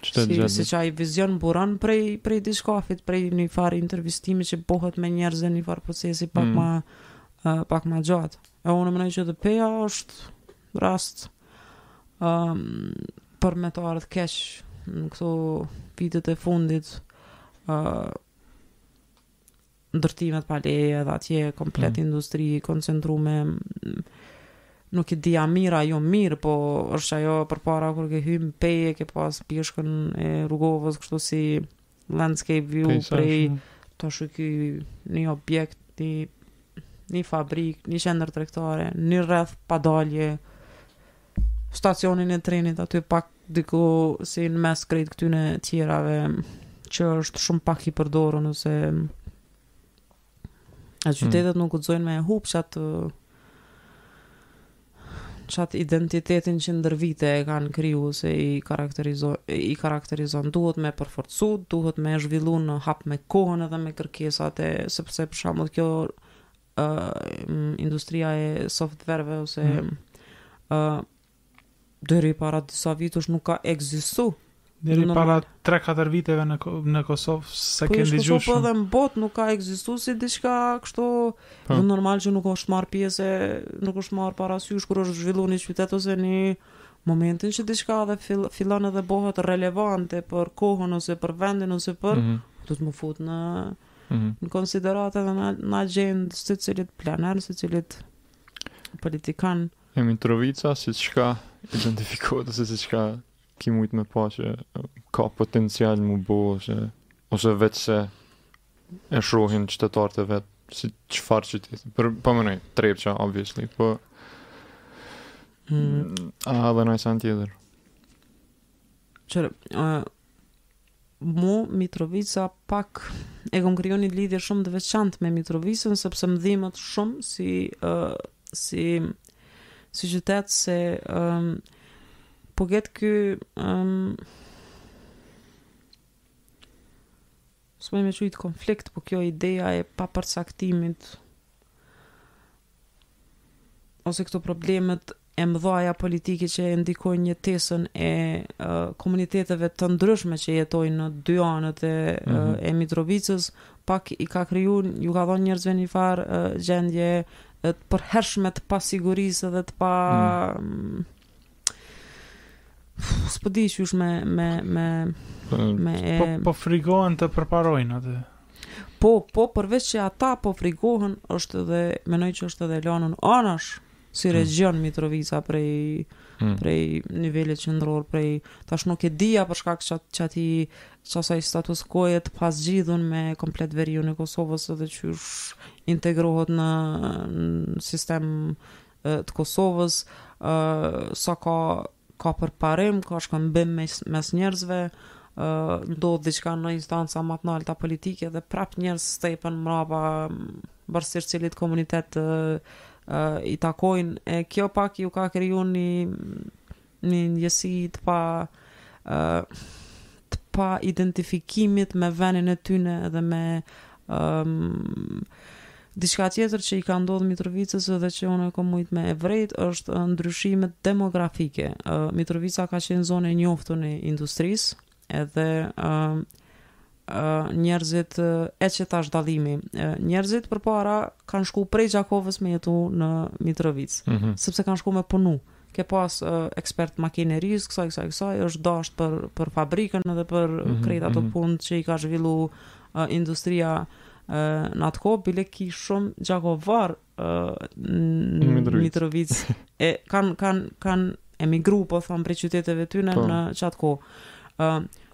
S1: Qëtë
S3: si, gjendit? Qaj vizion buron prej, prej diçkafit, prej një farë intervistimi që bohët me njerëz e një farë procesi pak
S1: mm.
S3: ma, pak ma gjatë. E unë menoj që edhe Peja është rast um, për me të ardhë keq në këto vitet e fundit uh, ndërtimet pa leje edhe atje komplet
S1: mm.
S3: industri koncentrume nuk e di a mirë a jo mirë po është ajo përpara kur ke hy n'Pejë ke pas bjeshkën e Rugovës kështu si landscape view
S1: Pejsa,
S3: prej
S1: shumë.
S3: tash u ki një objekt një, një fabrik një qendër tregtare një rreth pa dalje stacionin e trenit aty pak diku si në mes krejt këtyne tjerave që është shumë pak i përdorur ose e qytetet mm. nuk guxojnë me e hup qat qat identitetin që ndër vite e kanë kriju ose i karakterizon i karakterizon duhet me përforcu, duhet me zhvillu në hap me kohën edhe me kërkesat e sepse për shembull kjo uh, industria e softverëve ose ë
S2: mm.
S3: uh, deri para disa vitesh nuk ka ekzistuar.
S2: Deri në
S3: para
S2: 3-4 viteve në në Kosovë se
S3: po,
S2: kanë
S3: dëgjuar. Po edhe në botë nuk ka ekzistuar si diçka kështu
S1: po.
S3: në normal që nuk është marr pjesë, nuk është marr parasysh kur është zhvilluar një qytet ose ni momentin që diçka edhe fill, fillon edhe bëhet relevante për kohën ose për vendin ose për
S1: mm
S3: -hmm. duhet me fut në
S1: mhm.
S3: në konsideratë dhe në, në agjendë secilit planer, secilit politikan.
S1: E Mitrovica, si çka identifikohet, ose si çka ki mujtë me pa që ka potencial mu bo, ose, ose veç si e shohin qytetarët e vetë, si çfarë qyteti, për, për po menoj, Trepça, obviously, po,
S3: mm.
S1: edhe naj sen tjetër.
S3: Qërë, uh, Mu Mitrovica pak e kom kriju një lidhje shumë të veçantë me Mitrovicën sepse më dhimet shumë si uh, si si qytet se um, po qetky um, s'muj me qujtë konflikt, po kjo ideja e papërcaktimit ose këto problemet e mëdhaja politike që e ndikojnë jetesën e uh, komuniteteve të ndryshme që jetojnë në dy anët e, mm
S1: -hmm.
S3: uh, e Mitrovicës, pak i ka kriju, ju ka dhënë njerëzve një farë uh, gjendje të përhershme të pasigurisë dhe të pa... Mm. S'po di qysh me me me me
S2: po po frigohen të përparojnë atë.
S3: Po, po, përveç që ata po frigohen, është edhe mendoj që është edhe lanën anash si
S1: hmm.
S3: region hmm. Mitrovica prej
S1: hmm.
S3: prej nivelit qendror prej tash nuk e dija për shkak qat qati qasaj status quo-je të pazgjidhun me komplet veriun e Kosovës edhe qysh integrohet në, në sistem të Kosovës, ë sa ka ka përparim, ka shkëmbim mes, mes njerëzve, ë ndodh diçka në instanca më të larta politike dhe prap njerëz stepen mbrapa varësisht cilit komunitet ë, i takojnë e kjo pak ju ka kriju një Një ndjesi të pa të pa identifikimit me venin e tyne dhe me diçka tjetër që i ka ndodhur Mitrovicës dhe që unë e kam mujt me e vrejt është ndryshimet demografike. Mitrovica ka qenë zonë e njoftun e industrisë, edhe uh, uh, njerëzit uh, e që tash dallimi uh, njerëzit përpara kanë shku prej Gjakovës me jetu në Mitrovicë
S1: mm -hmm.
S3: sepse kanë shku me punu ke pas uh, ekspertë makinerisë kësaj, kësaj, kësaj është dasht për, për fabrikën edhe për mm -hmm. krejt ato
S1: mhm.
S3: punë që i ka zhvillu uh, industria uh, në atë kohë bile ki shumë gjakovarë
S1: në
S3: Mitrovicë e kanë kanë kanë emigru po thom prej qyteteve tyne
S1: po.
S3: në qat kohë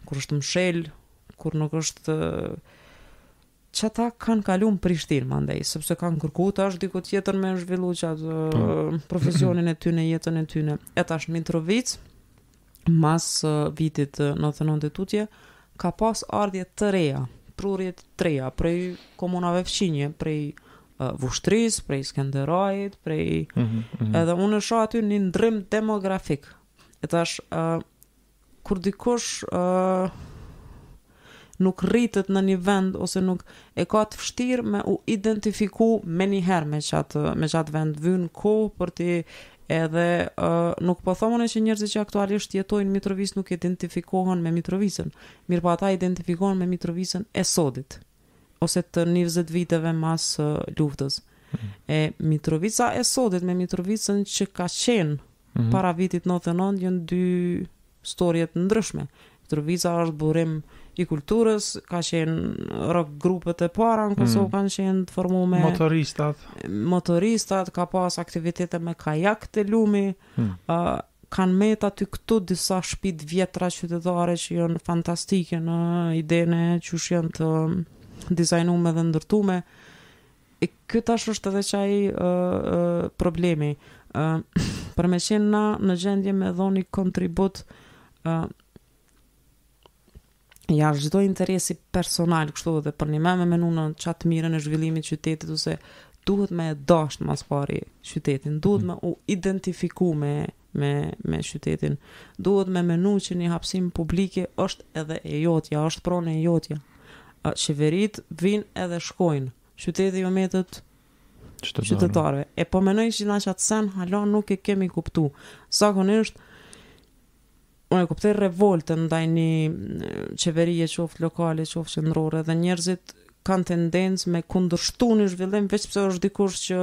S3: kur është mshel kur nuk është qata kanë kalu në Prishtinë mandej sepse kanë kërku tash diku tjetër me zhvillu qat po. profesionin e tyne jetën e tyne e tash Mitrovic mas vitit 99 e tutje, ka pas ardhje të reja, prurje të reja, prej komunave fqinje, prej uh, Vushtrrisë, prej Skenderajt, prej...
S1: Mm -hmm, mm -hmm.
S3: Edhe unë e shoh aty një ndrrim demografik. E tash, uh, kur dikush... Uh, nuk rritet në një vend ose nuk e ka të vështirë me u identifiku menjëherë me qat me qat vend vyn kohë për ti edhe uh, nuk po thom që njerëzit që aktualisht jetojnë në Mitrovicë nuk identifikohen me Mitrovicën mirëpo ata identifikohen me Mitrovicën e sodit ose të 20 viteve mas uh, luftës mm. e Mitrovica e sodit me Mitrovicën që ka qenë
S1: mm.
S3: para vitit 99 janë dy storie të ndryshme. Mitrovica është burim i kulturës, ka qenë rock grupet e para në Kosovë
S1: mm.
S3: kanë qenë të formume.
S2: Motoristat.
S3: Motoristat ka pas aktivitete me kajak te lumi.
S1: Mm.
S3: Uh, kanë metë aty këtu disa shpi t'vjetra qytetare që janë fantastike në idenë qysh janë të dizajnume dhe ndërtume E ky tash është edhe qaj problemi. Ë për me qenë na në gjendje me dhonë kontribut ë jashtë çdo interesi personal kështu edhe përnime me menu në qat të mirën e zhvillimit të qytetit ose duhet me e dashtë ma s'pari qytetin, duhet mm. me u identifiku me me me qytetin. Duhet me menu që një hapësinë publike është edhe e jotja, është pronë e jotja. Qeveritë vijnë edhe shkojnë. Qyteti ju
S1: metet
S3: qytetarëve. E po menoj që n'qat sen, hala nuk e kemi kuptu. Zakonisht, Unë e kuptoj revoltën ndaj një qeverie qoftë lokale, qoftë qendrore dhe njerëzit kanë tendencë me kundërshtu një zhvillim veç pse është dikush që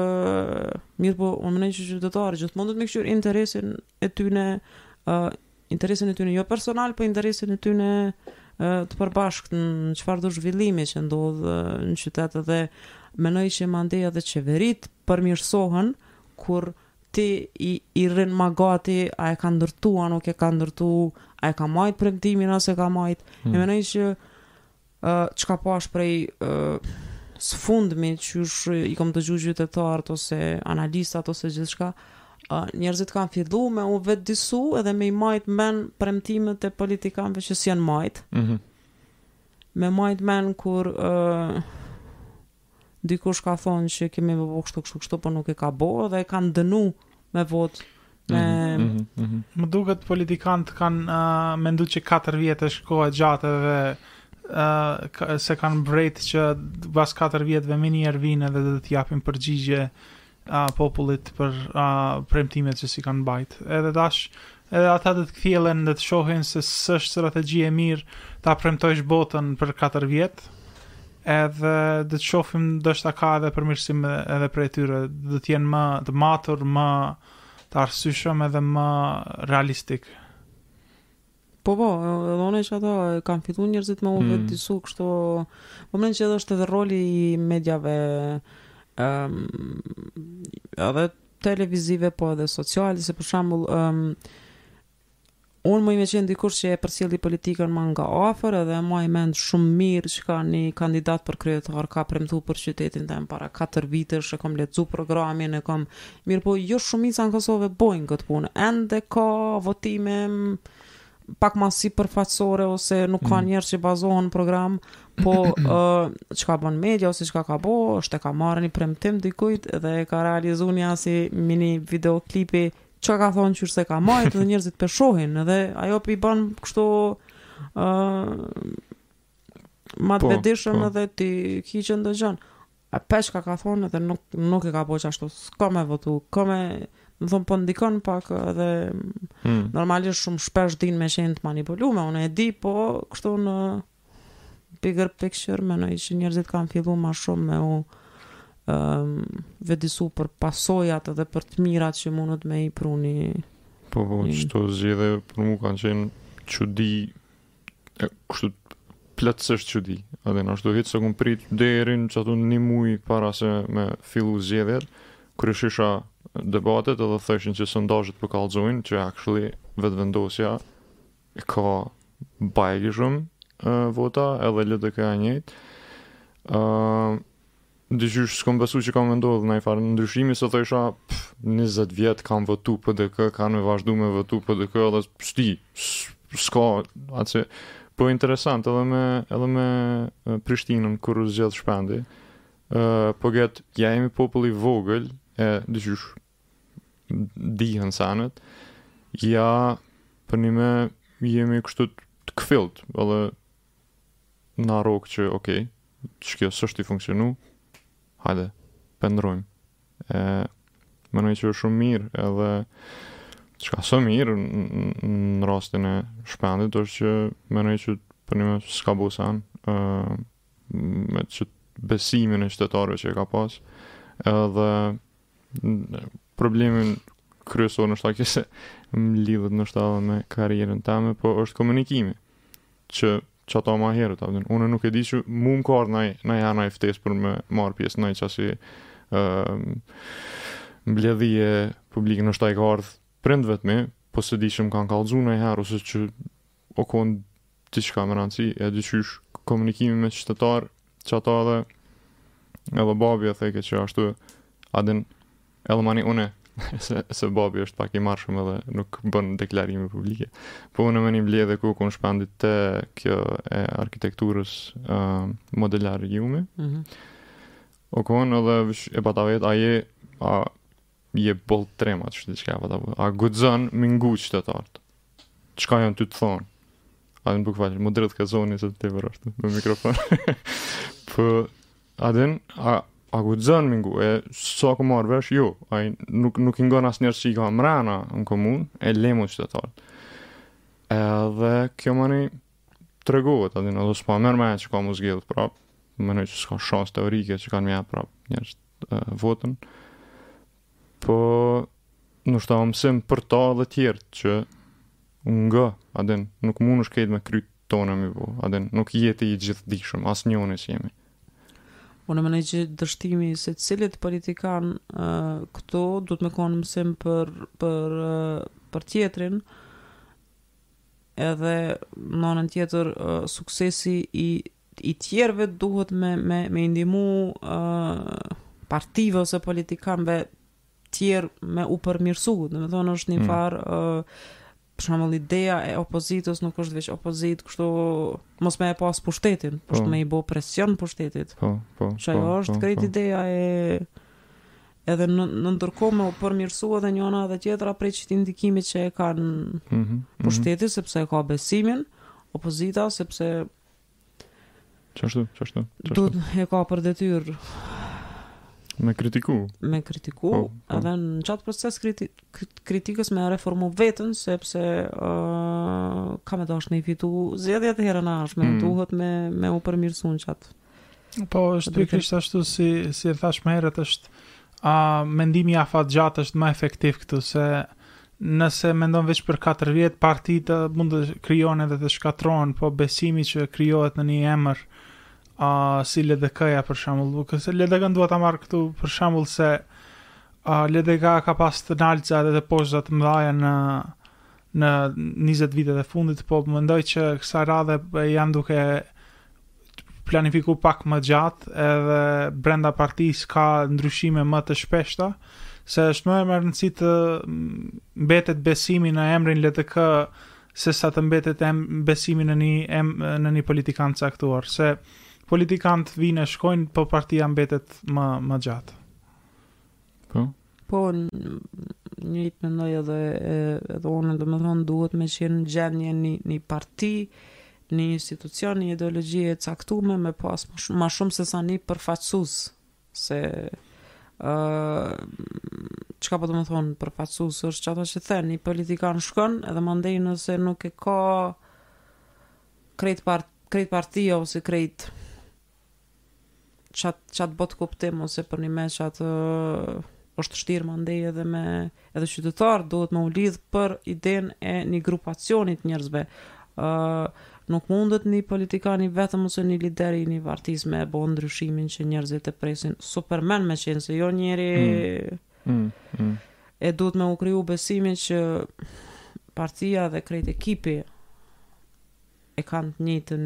S3: mirëpo unë mendoj që qytetarët gjithmonë duhet me kqyrë interesin e tyne uh, interesin e tyne jo personal po interesin e tyne uh, të përbashkët në çfarëdo zhvillimi që ndodh uh, në qytet dhe mendoj që mandej edhe qeveritë përmirësohen kur Ti i i rrin gati a e ka ndërtu a nuk e ka ndërtu, a e ka majt premtimin a s'e ka majt.
S1: Hmm.
S3: E menoj që ë çka po shoh prej ë së fundmi qysh i kam dëgju qytetarët ose analistat ose gjithçka, ë njerëzit kanë fillu me u vetëdijesu edhe me i majt men premtimet e politikanëve që s'i kanë majt.
S1: Mm -hmm.
S3: Me majt men kur ë dikush ka thonë që kemi me bo kështu kështu kështu, po nuk e ka bo dhe e kanë dënu me votë me...
S1: Mm -hmm, mm -hmm.
S2: Më duket politikanët kanë uh, mendu që 4 vjetë është kohë e gjatë dhe uh, s'e kanë brejtë që pas 4 vjetëve menjëherë vijnë edhe do të japin përgjigje popullit për premtimet që s'i kanë mbajt. Edhe tash, edhe ata do të kthjellen, do të shohin se s'është strategji e mirë ta premtojsh botën për 4 vjetë, edhe do të shofim ndoshta ka edhe përmirësim edhe prej tyre, do të jenë më të matur, më të arsyshëm edhe më realistik.
S3: Po po, edhe unë qato kanë fillu njerëzit me u
S1: mm.
S3: vetëdijesu kështu. Po mendoj që edhe është edhe roli i mediave ëm um, edhe televizive po edhe sociale, se për shembull ëm um, Unë muj me qenë dikush që e përcjelli politikën më nga afër edhe maj mend shumë mirë çka një kandidat për kryetar ka premtu për qytetin tem para 4 vitesh e kom lexu programin e kom Mirëpo jo shumica në Kosovë e bojnë këtë punë. Ende ka votime pak ma sipërfaqësore ose nuk ka
S1: mm.
S3: njerëz që bazohen në program, po uh, çka bon media ose çka ka bo, është e ka marrë një premtim dikujt dhe e ka realizu një asi mini videoklipi çka ka thonë që s'e ka majtë dhe njerëzit pe shohin dhe ajo po i banë kështu uh, Ma të
S1: po,
S3: vetëdijshëm
S1: po.
S3: edhe ti hiç që ndëgjon. A pe sheh çka ka thonë edhe nuk, nuk e ka bo qashtu. S'ka me votu, ka me... Me thonë po ndikon pak edhe...
S1: Hmm.
S3: Normalisht shumë shpesh din me qenë të manipulume. Unë e di po kështu në... Bigger picture, menoj që njerëzit kanë fillu ma shumë me u... Um, vetëdijsu për pasojat edhe për të mirat që mundet me i pru
S1: ni. Po,
S3: po,
S1: qeto zgjedhje për mu kanë qenë çudi Kështu plotësisht çudi. Edhe na ashtu hiç s'e kum prit deri në qaty një muaj para se me fillu zgjedhjet, kur e shisha debatet edhe thojshin që sondazhet po kallxojnë që actually Vetëvendosja ka bajagi shumë uh, vota edhe LDK e njëjtë. Uh, Diqysh s'kam besu që ka me ndodhë najfar ndryshimi se thojsha pff, 20 vjet kanë votu PDK, kanë me vazhdu me votu PDK edhe s'di, s'ka atë që po interesant edhe me edhe me Prishtinën kur u zgjedh Shpendi. Ë po get a jemi popull i vogël e diqysh dihen senet. A përnime jemi kështu të kfillt edhe Na rrokë që ok, shkjo s'është tu funksionu, hajde, pe ndrojmë. E, menoj që është shumë mirë edhe çka osht mirë në rastin e Shpendit është që menoj që përnime s'ka abuzu me qat besimin e qytetarëve që e ka pas edhe problemin kryesor noshta kjo se më lidhet noshta edhe me karrierën teme, po është komunikimi që qata ma herët, apet. unë nuk e di që mu më ka ardhë naj, naj herë naj ftesë për me marrë pjesë naj asi uh, mbledhje publike noshta i ka ardhë prindve t'mi, po s'e di që s'më kanë kallzu naj herë, ose që O kon diçka me rëndësi, e dyqysh komunikimi me qytetarë, qata edhe edhe babi e thojke që ashtu a din edhe mandej une, se, se babi është pak i marrshëm edhe nuk bën deklarime publike. Po une me një mbledhje ku o kon Shpendi te kjo e arkitekturës uh, Modelariumi, mm
S3: -hmm.
S1: o kon edhe e pata vetë, a je, a, Je boll trema që diçka e veta A guxon me i ngu qytetarët Çka janë tu të thonë A dhe në bukë falë Më dretë ka zoni se të të vërë është Më mikrofon Për A dhe në A, a guxon me i ngu E sa kom marrë vesh Jo Ai nuk, nuk i ngon as njerëz që i ka mrena në komunë E le mo qytetarët Edhe kjo mani Tregohet Adin, edhe s'pa marrë me çka m'u zgjedhë prap. Mendoj që s'ka shans teorike që kanë me ja prap njerëz votën. Po duhet mësim për ta dhe tjerë që nga, Adin, nuk munesh krejt me krytë ton mi bo, Adin, nuk je ti i gjithëdijshëm, asnjoni s' jemi.
S3: Unë mendoj që dështimi i secilit politikan uh, këtu, duhet me konë mësim për, për, uh, për tjetrin, edhe në anën tjetër uh, suksesi i i tjerëve duhet me me me i ndihmu uh, partive ose politikanëve tjerë me u përmirësu, domethonë është një
S1: mm.
S3: farë, uh, për shembull ideja e opozitës nuk është veç opozitë, kështu mos me e pas pushtetin,
S1: po.
S3: ashtu me i bo presion pushtetit.
S1: Po, po, po.
S3: Që ajo po, është po, krejt po. ideja e edhe në në ndërkohë me u përmirësu edhe njëra edhe tjetra prej qëtij ndikimit që e kanë pushteti sepse e ka besimin opozita sepse
S1: Qashtu, qashtu, qashtu.
S3: Po e ka për detyrë
S1: me kritiku.
S3: Me kritiku,
S1: po, po.
S3: edhe në qat proces kriti, kritikës me reformu veten sepse uh, ka me dashtë me i fitu zgjedhjet herën e ardhshme,
S1: mm.
S3: duhet me me u përmirësu n'qat.
S2: Po, është
S3: po
S2: pikërisht ashtu si si e thash më herët është a mendimi i afatgjat është më efektiv këtu se nëse mendon veç për 4 vjet partitë mund të krijohen edhe të shkatrohen, po besimi që krijohet në një emër a si LDK-ja për shembull, LDK-në dua ta marr këtu për shembull se a LDK ka pas të nalta edhe të poshta të mëdha në në njëzet vitet e fundit, po mendoj që kësaj radhe janë duke planifiku pak më gjatë edhe brenda partisë ka ndryshime më të shpeshta, se është më e me rëndësi të mbetet besimi në emrin LDK se sa të mbetet em, besimi në një, em, në një politikan të caktuar, se politikanët vijnë e shkojnë, po partia mbetet më, më gjatë.
S1: Po,
S3: Po, njëjtë mendoj edhe edhe unë, domethënë duhet me qenë në gjendje një një parti, një institucion, një ideologji e caktume me pas ma shumë, ma shumë se sa një përfaqësues se ë uh, çka po domethonë përfaqësues është qata që the një politikan shkon edhe mandej nëse nuk e ka krejt part krejt partia ose krejt qat qat botë kuptim ose për një me qat është shtirë mandej edhe me edhe qytetar duhet me u lidh për idenë e një grupacionit njerëzve uh, nuk mundet një politikani vetëm ose një lideri një partisë me bo ndryshimin që njerëzit e presin supermen me qenë se jo njeri
S1: mm. Mm. Mm.
S3: e duhet me u kriju besimi që partia dhe krejt ekipi e kanë të njëjtën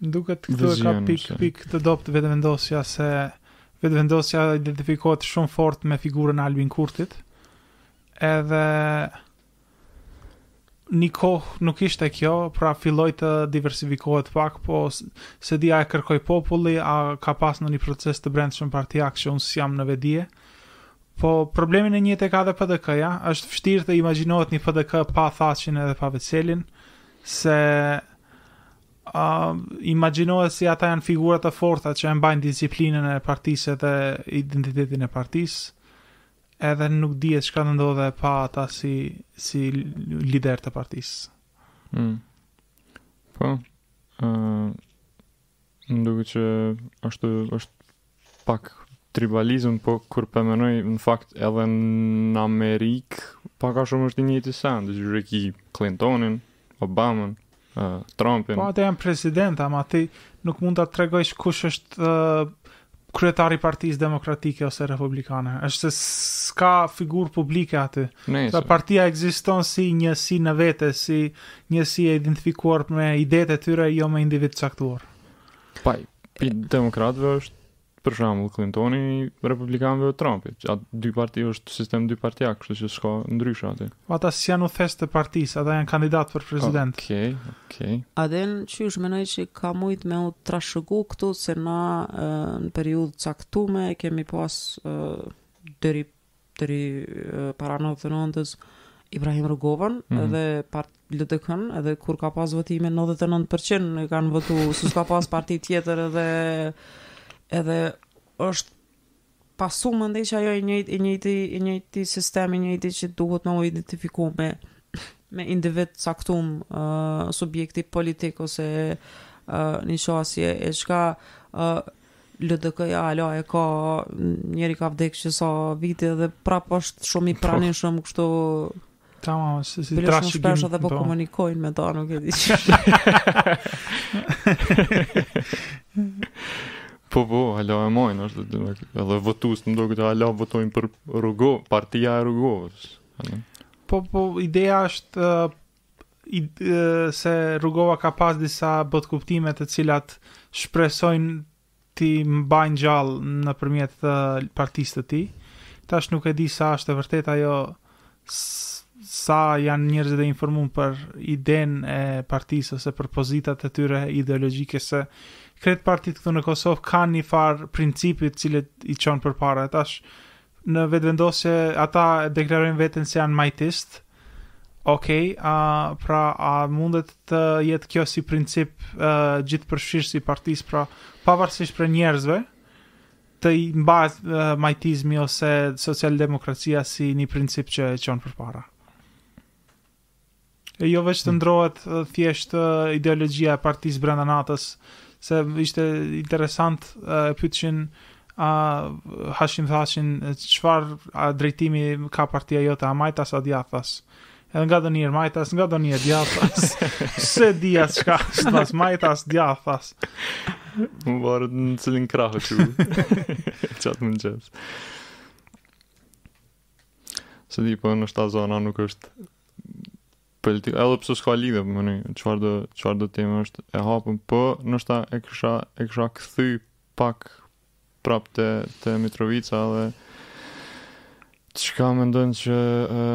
S2: Duket këtu e ka
S1: pikë
S2: pikë të dobët vetëvendosja se vetëvendosja identifikohet shumë fort me figurën e Albin Kurtit. Edhe një kohë nuk ishte kjo, pra filloi të diversifikohet pak, po s'e di a e kërkoi populli, a ka pas ndonjë proces të brendshëm partiak që unë s'jam në vetëdije, Po problemin e njëjtë e ka dhe PDK-ja, është vështirë të imagjinohet një PDK pa Thaçin edhe pa Veselin, se uh, imagjinohet si ata janë figura të forta që e mbajnë disiplinën e partisë edhe identitetin e partisë edhe nuk dihet çka të ndodhë pa ata si si liderë të partisë.
S1: Mm. Po. Uh, Më duket që është është pak tribalizëm, po kur po mendoj në fakt edhe në Amerikë, pak a shumë është i njëjti send, që e ki Clintonin, Obamën, uh, Trumpin.
S2: Po ata janë president, ama ti nuk mund ta tregosh kush është uh, Kryetari i Partisë Demokratike ose Republikane, është se s'ka figurë publike aty. Se partia ekziston si njësi në vete, si njësi e identifikuar me idetë e tyre, jo me individ caktuar.
S1: Paj, i demokratëve është për shembull Clintoni i republikanëve Trumpi. A dy parti është sistem dy partiak, kështu që s'ka ndryshe aty.
S2: Ata s'janë udhëheqës të partisë, ata janë kandidatë për president.
S1: Okej, okej.
S3: Adel, qysh menon që ka mujt me u trashëgu këtu, se na e, në periudhë caktume e kemi pas e, deri, deri e, para nëntëdhetenëntës Ibrahim Rugovën
S1: mm
S3: -hmm. dhe part, LDK-n edhe kur ka pas votime 99% e kanë votu, se s'ka pas parti tjetër edhe edhe është pasu mendoj që ajo i njëjtë i njëjti i njëjti sistem i njëjti që duhet me u identifiku me me individ caktum uh, subjekti politik ose uh, një qasje e qka uh, LDK-ja ala e ka njeri ka vdek që sa vite dhe prap është shumë i pranishëm kështu
S2: Tamam është si trashëgim.
S3: Nuk shpesh edhe po,
S2: po
S3: komunikojnë me ta, nuk e di.
S1: Po po, hala e mojnë, është dhe dhe dhe votus, me thënë hala votojnë për Rugo, partinë e Rugovës,
S2: Po po, ideja është uh, i, uh, se Rugova ka pas disa botëkuptime të cilat shpresojnë t'i mbajnë gjallë nëpërmjet partisë të tij. Tash nuk e di sa është e vërtetë ajo sa janë njerëzit e informuar për idenë e partisë ose për pozitat e tyre ideologjike se krejt partitë këtu në Kosovë kanë një farë principi të cilit i çon përpara. Tash Në Vetëvendosje ata e deklarojnë veten se janë majtistë. Okej, okay, a pra a mundet të jetë kjo si princip uh, gjithëpërfshirës i partisë, pra pavarësisht prej njerëzve, të mbahet uh, majtizmi ose socialdemokracia si një princip që e çon përpara? E jo veç të ndrohet thjesht ideologjia e partisë brenda natës, se ishte interesant e pyetëshin a Hashim Thaçin çfarë drejtimi ka partia jote a majtas a djathas edhe ngandonjëherë majtas ngandonjëherë djathas s'e di as çka është as majtas djathas
S1: varet në cilin krahë që qatë më në qësë S'e di, po noshta zona nuk është politikë, edhe pse s'ka lidhje po me ne, çfarëdo çfarëdo teme është e hapun, po noshta e kisha e kisha kthy pak prap te te Mitrovica edhe çka mendon që e,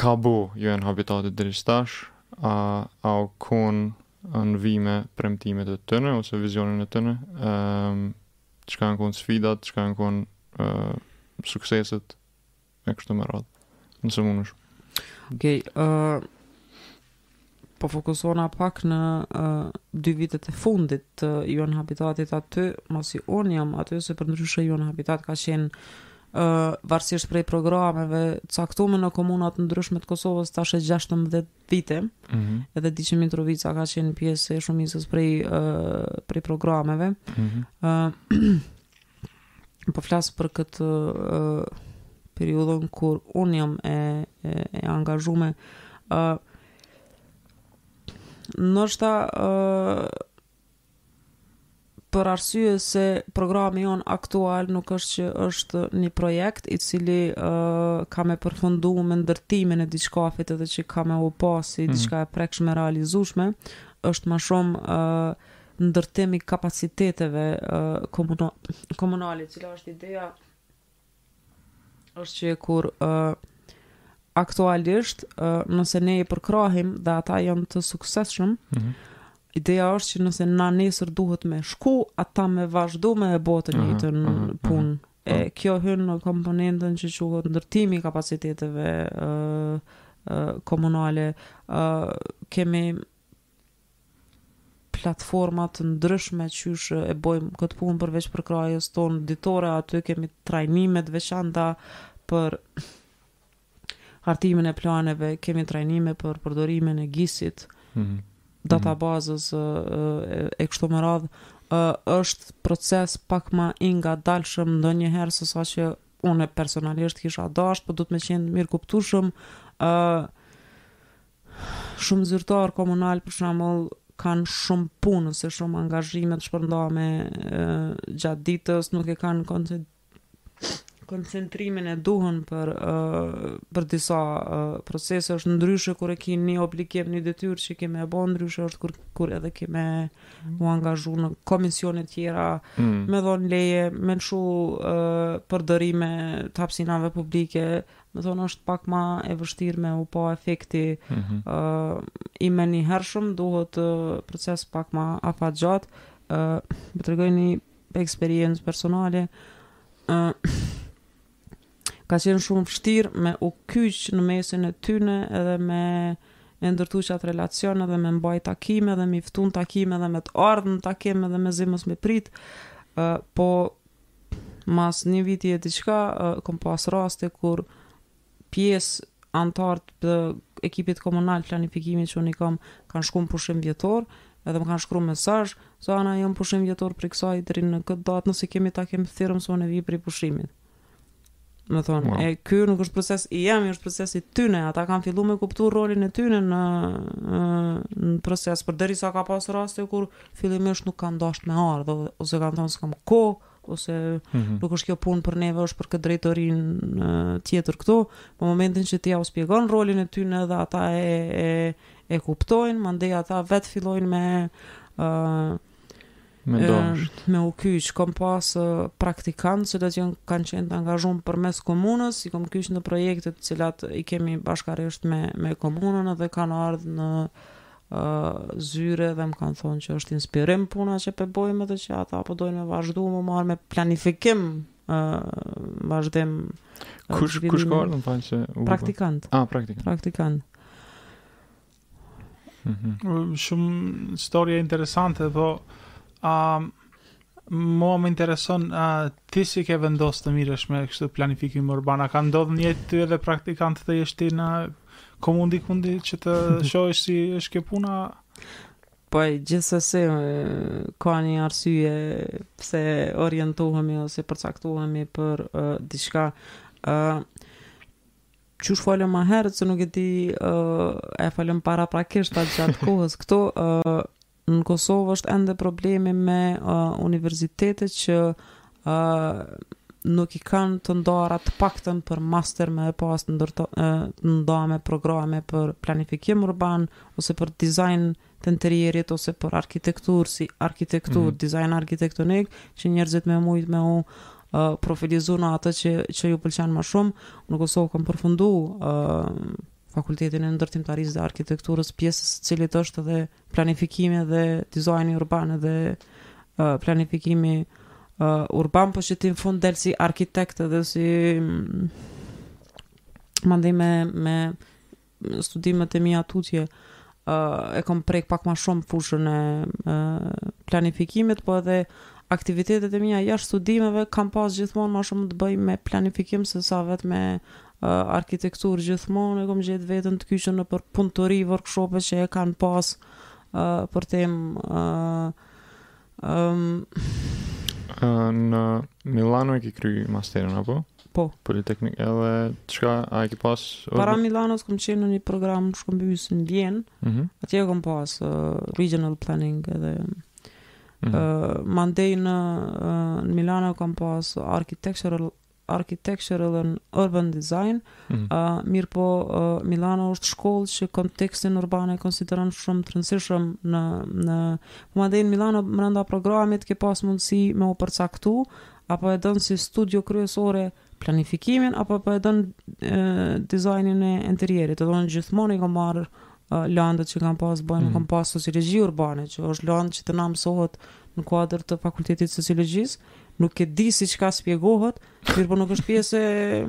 S1: ka bo UN Habitati deri tash, a a u kon në vijë me premtimet e tyne ose vizionin e tyne, ëm çka kanë kon sfidat, çka kanë kon sukseset e kështu me radhë. Nëse mundesh.
S3: Okej, okay, ë uh, po fokusona pak në uh, dy vitet e fundit të uh, UN Habitatit aty, masi un jam aty se përndryshe UN Habitat ka qenë ë uh, varësisht prej programeve caktume në komuna të ndryshme të Kosovës tash e 16 vite.
S1: Mm -hmm.
S3: Edhe di që Mitrovica ka qenë pjesë e shumicës prej uh, prej programeve.
S1: Ëh mm -hmm.
S3: uh, po flas për këtë uh, periudhën kur un jam e e, e angazhume. Ëh uh, Ndoshta uh, për arsye se programi jonë aktual nuk është që është një projekt i cili uh, ka me përfundu me ndërtimin e diçkafit edhe që ka me u pa
S1: si mm.
S3: diçka e prekshme realizushme, është ma shumë uh, ndërtim i kapaciteteve uh, komunale, cila është ideja është që kur aktualisht nëse ne i përkrahim dhe ata janë të suksesshëm,
S1: mm -hmm.
S3: ideja është që nëse na nesër duhet me shku, ata me vazhdu me e bo
S1: të
S3: njëjtën punë. E
S1: po.
S3: kjo hynë në komponentën që quhet ndërtimi i kapaciteteve uh, uh, komunale. Uh, kemi platforma të ndryshme qysh e bojmë këtë punë përveç përkrahjes tonë ditore, aty kemi trajnime të veçanta për hartimin e planeve, kemi trajnime për përdorimin e gisit,
S1: mm
S3: -hmm. databazës e, e, e kështu me radhë, është proces pak ma i ngadalshëm ndonjëherë sesa që unë personalisht kisha dasht, por po duhet me qenë mirëkuptushëm, Shumë zyrtarë komunalë, për shembull, kanë shumë punë ose shumë angazhime të shpërndame gjatë ditës, nuk e kanë koncentrimin e duhun për për disa procese është ndryshe kur e ke një obligim një detyrë që ke me bo ndryshe është kur kur edhe ke me mm. u angazhu në komisione të tjera
S1: mm.
S3: me dhon leje me lëshu përdorime të hapsinave publike Me thonë është pak ma e vështirë me u pa efekti
S1: mm -hmm.
S3: uh, i menjëhershëm, duhet uh, proces pak ma afatgjatë. Ë, uh, me tregu një eksperiencë personale. Ë uh, ka qenë shumë vështirë me u kyç në mesin e tyne edhe me e ndërtu qat relacion edhe me mbaj takime edhe me i ftu në takime edhe me të ardhë në takime edhe me zi mos me prit uh, po Mas një viti e diçka kom pas raste kur pjesë anëtarë të ekipit komunal të planifikimit që unë i kam kanë shku n'pushim vjetor edhe më kanë shkru mesazh se Ana jom në pushim vjetor prej kësaj deri në këtë datë nëse kemi takim thirrëm se unë vi prej pushimit. Me thonë,
S1: wow.
S3: e ky nuk është proces i jemi, është proces i tyne, ata kanë fillu me kuptu rolin e tyne në, në, në proces, përderisa ka pas raste kur fillimisht nuk kanë dasht me ardhë, ose kanë thonë s'kam kohë, ose
S1: mm -hmm.
S3: nuk është kjo punë për neve, është për këtë drejtorin tjetër këtu, në momentin që ti jau shpjegon rolin e tyne dhe ata e, e, e kuptojnë, mandej ata vetë fillojnë me... Uh,
S1: me
S3: u kyç, kom pas praktikantë që kanë qenë të angazhuar përmes komunës, i kom kyç në projekte të cilat i kemi bashkarisht me me komunën dhe kanë ardhur në uh, zyre dhe më kanë thonë që është inspirim puna që po e bojmë dhe që ata po dojnë me vazhdu m'u marrë me planifikim uh, në vazhdim
S1: kush kush ka ardhë më fal që
S3: praktikant
S1: ah praktikant
S3: praktikant
S1: Mhm.
S2: Shumë storia interesante, po a mua më intereson a ti si ke vendos të mirresh me kështu planifikim urban, a ka ndodhur njëjtë ty edhe praktikant të jesh ti në komunë dikund që të shohësh si është kjo puna?
S3: Po e gjithsesi ka një arsye pse orientohemi ose përcaktohemi për uh, diçka. Uh, Qysh folëm më herët se nuk e di e folëm paraprakisht a gjatë kohës këtu në Kosovë është ende problemi me universitetet që nuk i kanë të ndara të paktën për master me e pas të ndërto, ndame programe për planifikim urban ose për dizajn të interierit ose për arkitekturë si arkitekturë,
S1: mm -hmm.
S3: dizajn arkitektonik, që njerëzit me mujt me u uh, profilizu në atë që, që iu pëlqen ma shumë. Në Kosovë kam përfundu uh, fakultetin e ndërtimtarisë dhe arkitekturës, pjesë e cilit është dhe planifikimi dhe dizajni urban dhe uh, planifikimi uh, urban, po që ti në fund del si arkitekte dhe si... Mm, Mandej me, me Në studimet e mia tutje e kom prek pak ma shumë fushën e planifikimit, po edhe aktivitetet e mia jashtë studimeve kanë pas gjithmonë ma shumë të bëjnë me planifikim sesa vetë me arkitekturë gjithmonë e kom gjetë veten të kyçun nëpër punëtori workshope që e kanë pas për temë Um,
S1: në Milano e ke kry masterin, apo?
S3: Po.
S1: Politeknik, edhe çka, a e ke pas...
S3: Para... para Milanos kom qenë në një program shkëmbyes në Vjenë,
S1: mm -hmm.
S3: atje e kom pas uh, regional planning edhe...
S1: Mm -hmm.
S3: uh, mandej në, uh, në Milano kom pas architectural architecture and urban design,
S1: mm.
S3: uh, mirëpo uh Milano është shkollë që kontekstin urban e konsideron shumë të rëndësishëm në, në po madje në Milano mrenda programit ke pas mundësi me u përcaktu, a po e don si studio kryesore planifikimin, apo po e don uh, dizajnin e interierit, domethënë gjithmonë i kam marrë uh, landët që kanë pas të bëjnë,
S1: mm.
S3: kam pas sociologji urbane, që është landë që te na mësohet në kuadër të fakultetit të sociologjisë, nuk e di si çka shpjegohet, mirëpo nuk është pjesë e,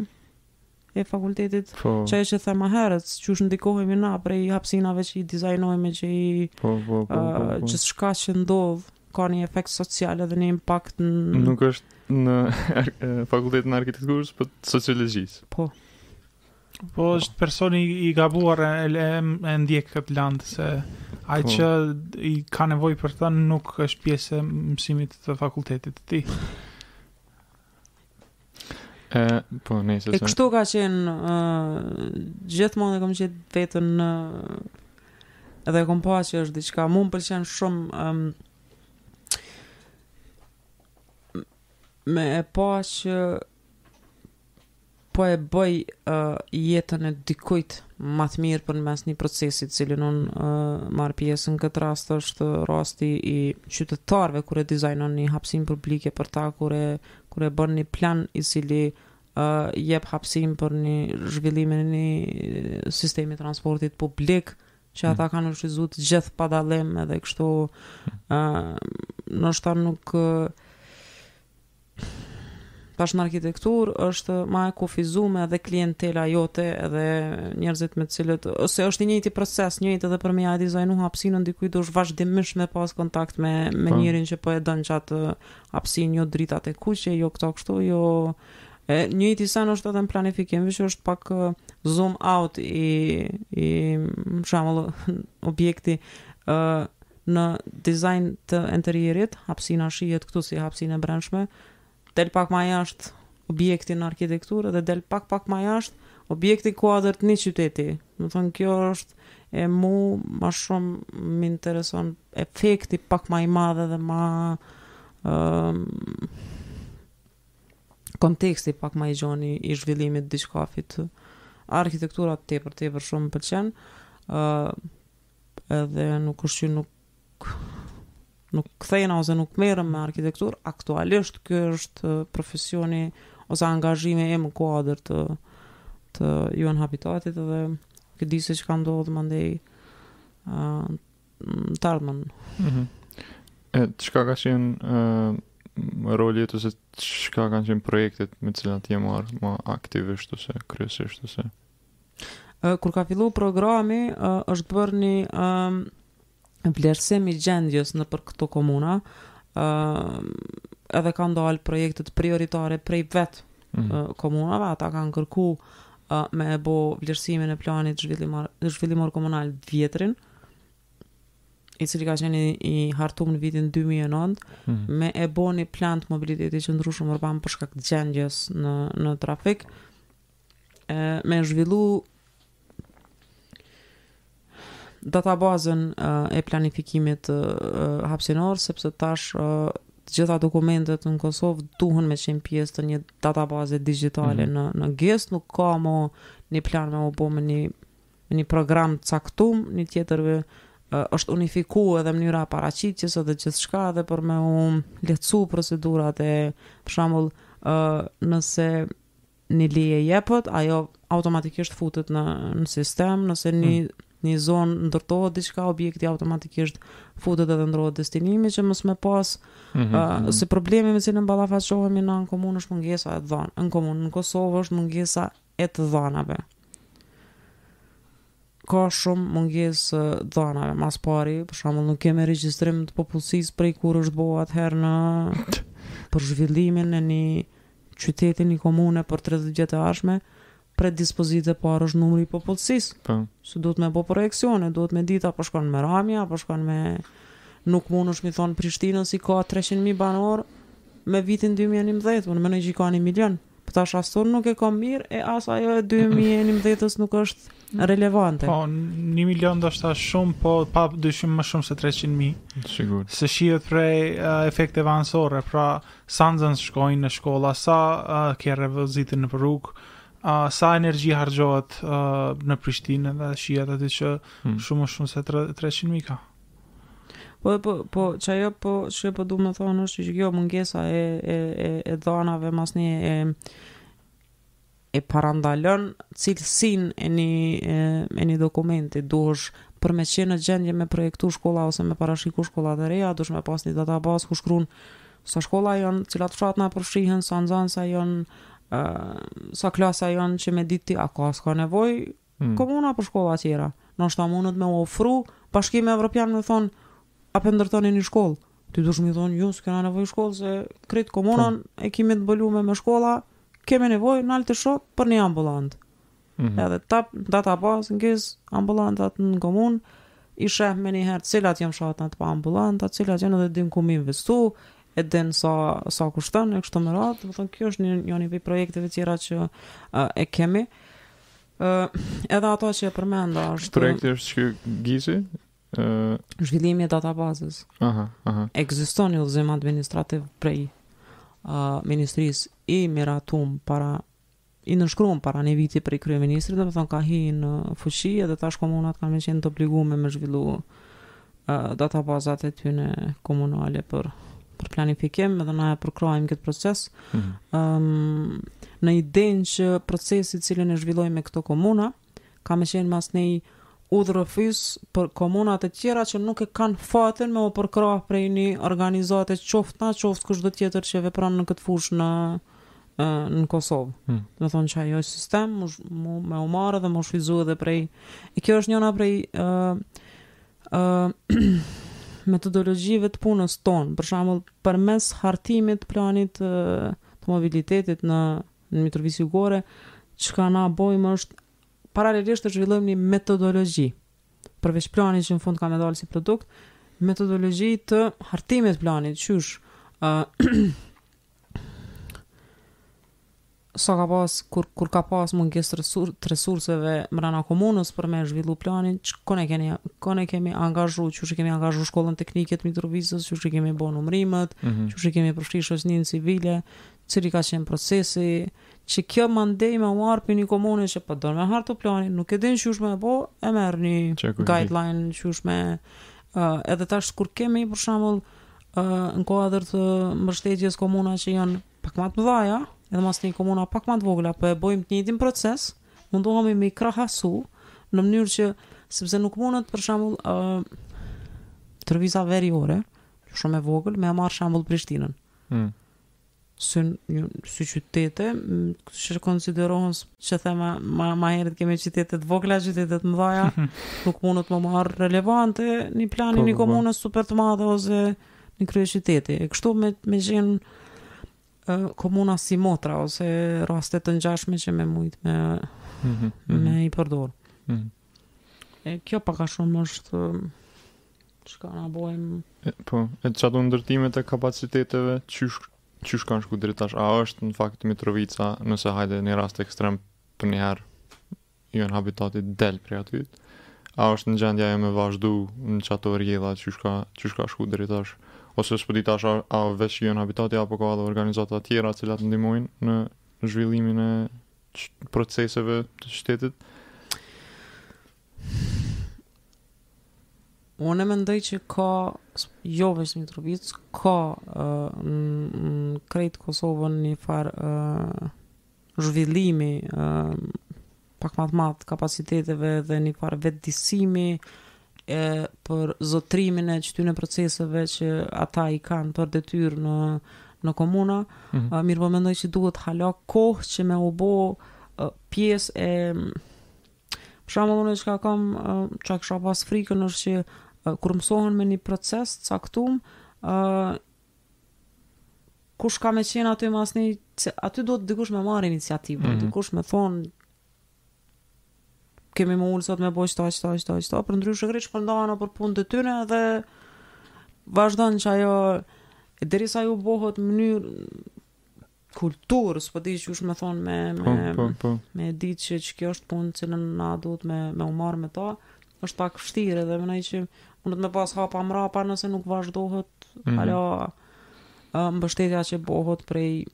S3: e fakultetit,
S1: po.
S3: Ajo që the ma herët, qysh ndikohemi na prej hapsinave që i dizajnojmë, që i,
S1: po, po, po, po, po.
S3: Uh, gjithçka që ndodh, ka një efekt social edhe një impakt në...
S1: Nuk është në fakultetin e arkitekturës, por po sociologjisë.
S3: Po.
S2: Po është personi i gabuar e, e, e ndjek këtë land se ai
S1: po.
S2: që i ka nevojë për të nuk është pjesë e mësimit të fakultetit të tij.
S1: E, po,
S3: ne
S1: se...
S3: E kështu ka qenë, uh, gjithmonë e kom qenë vetën në... Uh, edhe kom pa që është diçka, më pëlqen shumë... Um, me e pa që po e bëj jetën e dikujt më të mirë përmes një procesi të cilin unë marr pjesë në këtë rast është rasti i qytetarëve kur e dizajnon një hapsinë publike për ta kur e kur e bën një plan i cili uh, jep hapsinë për një zhvillimin e një sistemi transportit publik që mm. ata kanë rëshizu të gjithë pa dallim edhe kështu uh, ndoshta nuk uh, Tash në arkitekturë është ma e kufizume edhe klientela jote edhe njerëzit me t'cilët, ose është i njëjti proces, njëjtë edhe për me ia dizajnu hapsinën dikujt duhesh vazhdimisht me pas kontakt me, me
S1: po.
S3: njerin që po e don qat hapsinë, jo dritat e kuqe, jo këto kështu, jo... E, njëjti sen është edhe në planifikim, veç është pak zoom out i, i shembull objekti, uh, Në dizajn të enterierit, hapësina shihet këtu si hapësinë e brendshme, del pak ma jashtë objekti në arkitekturë dhe del pak pak ma jashtë objekti n'kuadër të një qyteti. Me thënë, kjo është e mu ma shumë më intereson efekti pak ma i madh edhe ma um, konteksti pak ma i gjonë i zhvillimit t'diçkafit. Arkitektura tepër, tepër shumë më pëlqen. Uh, edhe nuk është që nuk nuk kthehna ose nuk merrem me arkitekturë, aktualisht ky është profesioni ose angazhimi im në kuadër të të UN Habitatit edhe ku ta di se çka ndodh mandej uh, t'ardhmen. Mm
S1: -hmm. E, çka ka qenë uh, roli yt ose çka kanë qenë projektet me t'cilat je marrë ma aktivisht ose kryesisht ose?
S3: Kur ka fillu programi, është bërë një vlerësim i gjendjes nëpër këto komuna, edhe kanë dalë projektet prioritare prej vetë
S1: mm
S3: -hmm. komunave, ata kanë kërku me e bo vlerësimin e planit zhvillimor, zhvillimor komunal t'vjetrin, i cili ka qenë i hartum në vitin 2009
S1: mm -hmm.
S3: me e bo ni plan t'mobilitetit t'qëndrueshëm urban për shkak t'gjendjes në, në trafik e, me zhvillu databazën e planifikimit hapsinor, sepse tash të gjitha dokumentet në Kosovë duhen me qenë pjesë të një databaze digitale
S1: mm -hmm.
S3: në, në GIS, nuk ka mo një plan me u bo me një, me një program caktum, një tjetër, është unifiku edhe mënyra e paraqitjes edhe gjithçka edhe për me u lehtësu procedurat e për shembull nëse një leje jepet, ajo automatikisht futet në në sistem, nëse një hmm. një zonë ndërtohet diçka objekti automatikisht futet edhe ndrohet destinimi që mos me pas
S1: mm
S3: -hmm. uh, mhm. se problemi me cilën ballafaqohemi në komunë është mungesa e dhënave. Në komunë në Kosovë është mungesa e të dhënave. Ka shumë mungesë t'dhënave, ma s'pari, për shembull nuk kemi regjistrim të popullsisë prej kur është bo atëherë në për zhvillimin e një qyteti një komune për tridhjetë vjet e ardhshme predispozitë e parë është numri i popullsisë
S1: po
S3: se duhet me bo projeksione duhet me ditë a po shkon me ramje a po shkon me nuk mundesh me thonë Prishtina s'i ka treqind mijë banorë me vitin dy mijë e njëmbëdhjetë unë mendoj që i ka një milion po tash as ajo nuk e ka mirë e as ajo e dy mijë e njëmbëdhjetës nuk është relevante
S2: po një milion ndoshta shumë po pa dyshim më shumë se treqind mijë
S1: sigur
S2: se shihet prej uh, efekte anësore pra Sa nxënës shkojnë në shkolla, sa kerre voziten nëpër rrugë, sa energji harxhohet në Prishtinë dhe shihet aty që
S1: hmm.
S2: shumë më shumë se 300 mijë ka.
S3: Po po po çajo po çka po duam të thonë është që kjo mungesa e e e e dhonave ma shumë e e parandalon cilësinë e një e një dokumenti duhesh për me qenë në gjendje me projektu shkolla ose me parashiku shkolla të reja duhesh me pas një databazë ku shkruan sa shkolla janë cilat fshatna përfshihen sa nxënësa janë sa klasa janë që me ditë ti a ka a s'ka nevojë Komuna për shkolla tjera. Ndoshta mundet me u ofru Bashkimi Evropian me thonë a pe ndërtoni ni shkollë. Ti dush mi thonë jo s'kena nevojë shkollë se krejt komunën e kemi të mbulume me shkolla, kemi nevojë nashta për ni
S1: ambulantë.
S3: Edhe tash me t'i pas n'GIS ambulantat n'komunë, i sheh meniher cilat jon fshatnat pa ambulanta, cilat jon edhe din ku me investu, e din sa sa kushton e kshtu me radhë. Domethënë ky është njoni prej projekteve tjera që e kemi. Ë, edhe ato që e përmenda është
S1: Projekti është që GIS-i? Ë,
S3: zhvillimi i databazës.
S1: aha, aha.
S3: Ekziston një udhëzim administrativ prej uh, ministrisë i miratum para i nënshkrum para një viti prej kryeministrit, domethënë ka hi në fuqi edhe tash komunat kanë me qenë të obligume me zhvillu databazat e tyne komunale për për planifikim dhe na e përkrahim këtë proces.
S1: Mm -hmm.
S3: um, në idenë që procesi të cilin e zhvillojmë me këto komuna, ka me qenë masnej udhërrëfyes për komunat e tjera që nuk e kanë fatin me u përkrah prej një organizate qoftë na qoftë kushdo tjetër që vepron në këtë fushë në në Kosovë.
S1: Hmm.
S3: Do të thonë që ai sistem me me me u marrë dhe me u shfrytëzu edhe prej. E kjo është njëra prej ë uh, ë uh, metodologjive të punës tonë, për shembull, përmes hartimit të planit të uh, mobilitetit në në Mitrovicë Jugore, çka na bojmë është paralelisht zhvillojmë një metodologji. Përveç planit që në fund ka me dalë si produkt, metodologji të hartimit të planit, qysh ë uh, Sa ka pas, kur, kur ka pas mungesë resur, të resurseve mrena komunës për me zhvillu planin, kon e keni, kon e kemi angazhu, qysh e kemi angazhu shkollën teknike të Mitrovicës, qysh i kemi bo numrimet,
S1: mm -hmm.
S3: qysh e kemi përfshi shoqninë civile, cili ka qenë procesi, që kjo mandej me u marrë prej një komune që po don me hartu planin, nuk e din qysh me bo, e merr një guideline qysh me, uh, edhe tash kur kemi, për shembull, në kuadër të mbështetjes komuna që janë pak më të mëdha, edhe masnej komuna pak më të vogla, po e bëjmë të njëjtin proces, mundohemi me i krahasu në mënyrë që sepse nuk mundet për shembull ë uh, Mitrovica Veriore, shumë e vogël, me e marr shembull Prishtinën.
S1: Mm.
S3: si një si qytete që konsiderohen që the ma, ma, ma herët kemi qytete të vogla, qytete të mëdhaja, nuk mundet me u marrë relevante një plani
S1: i
S3: një
S1: po, po.
S3: komune super të madhe ose një kryeqyteti. E kështu me, me gjetë uh, komuna si motra ose raste të ngjashme që me mujtë me,
S1: mm -hmm.
S3: me i përdorë.
S1: Mm -hmm.
S3: E kjo pak a shumë është... Uh, Çka na bojmë?
S1: Po, e qato ndërtimet e kapaciteteve, qysh, qysh kanë shku deri tash? A është në fakt Mitrovica, nëse hajde në rast ekstrem përnjëherë, UN Habitati del prej aty, a është në gjendje me vazhdu në qato rjedha qysh ka, qysh ka shku deri tash ose s'po di tash a, a veç UN Habitati apo ka edhe organizata tjera cilat ndihmojnë në zhvillimin e proceseve të qytetit
S3: Unë mendoj që ka jo veç n'Mitrovicë, ka në krejt Kosovën një farë uh, zhvillimi uh, pak ma i madh i kapaciteteve dhe një farë vetëdijesimi e, për zotërimin e qëtyne proceseve që ata i kanë për detyrë në, në komuna.
S1: Mm
S3: -hmm. uh, mirëpo mendoj që duhet hala kohë që me u bo uh, pjesë e Për shembull, unë çka kam, çka kisha pasë frikën është që uh, kur mësohen me një proces të caktum, ë uh, kush ka me qenë aty masnej, aty duhet dikush me marrë iniciativën,
S1: mm -hmm.
S3: dikush me thonë kemi me u ulë sot me bo qëta, qëta, qëta, qëta, përndryshe krejt shpërndahen për punë të tyne dhe vazhdojnë që ajo, e derisa ju bohet mënyrë, kulturë, s'po di që është me thonë me,
S1: po,
S3: me,
S1: po, po.
S3: me ditë që, që kjo është punë të cilën na duhet me, me u marrë me ta, është pak vështirë dhe menoj që mundet me pasë hapa mrapa nëse nuk vazhdohet,
S1: mm
S3: -hmm. ala mbështetja që bohet prej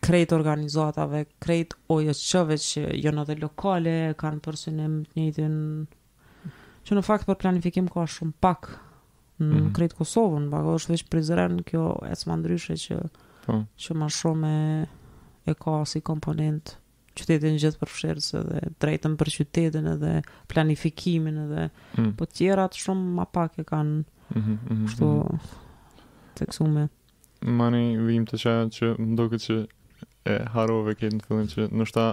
S3: krejt organizatave, krejt OJQ-ve që jonë edhe lokale, e kanë për synim të njëjtën Që në fakt për planifikim ka shumë pak në
S1: mm.
S3: krejt Kosovën, po është veç Prizren, kjo EC Ma Ndryshe që,
S1: po.
S3: që ma shumë e, e ka si komponent qytetin gjithëpërfshirës edhe të drejtën për qytetin edhe planifikimin edhe
S1: mm.
S3: po tjerat shumë ma pak e kanë
S1: mm -hmm,
S3: mm
S1: -hmm.
S3: shtu teksume
S1: Mani vijmë te qajo që më që e harrova këtë në fillim që ndoshta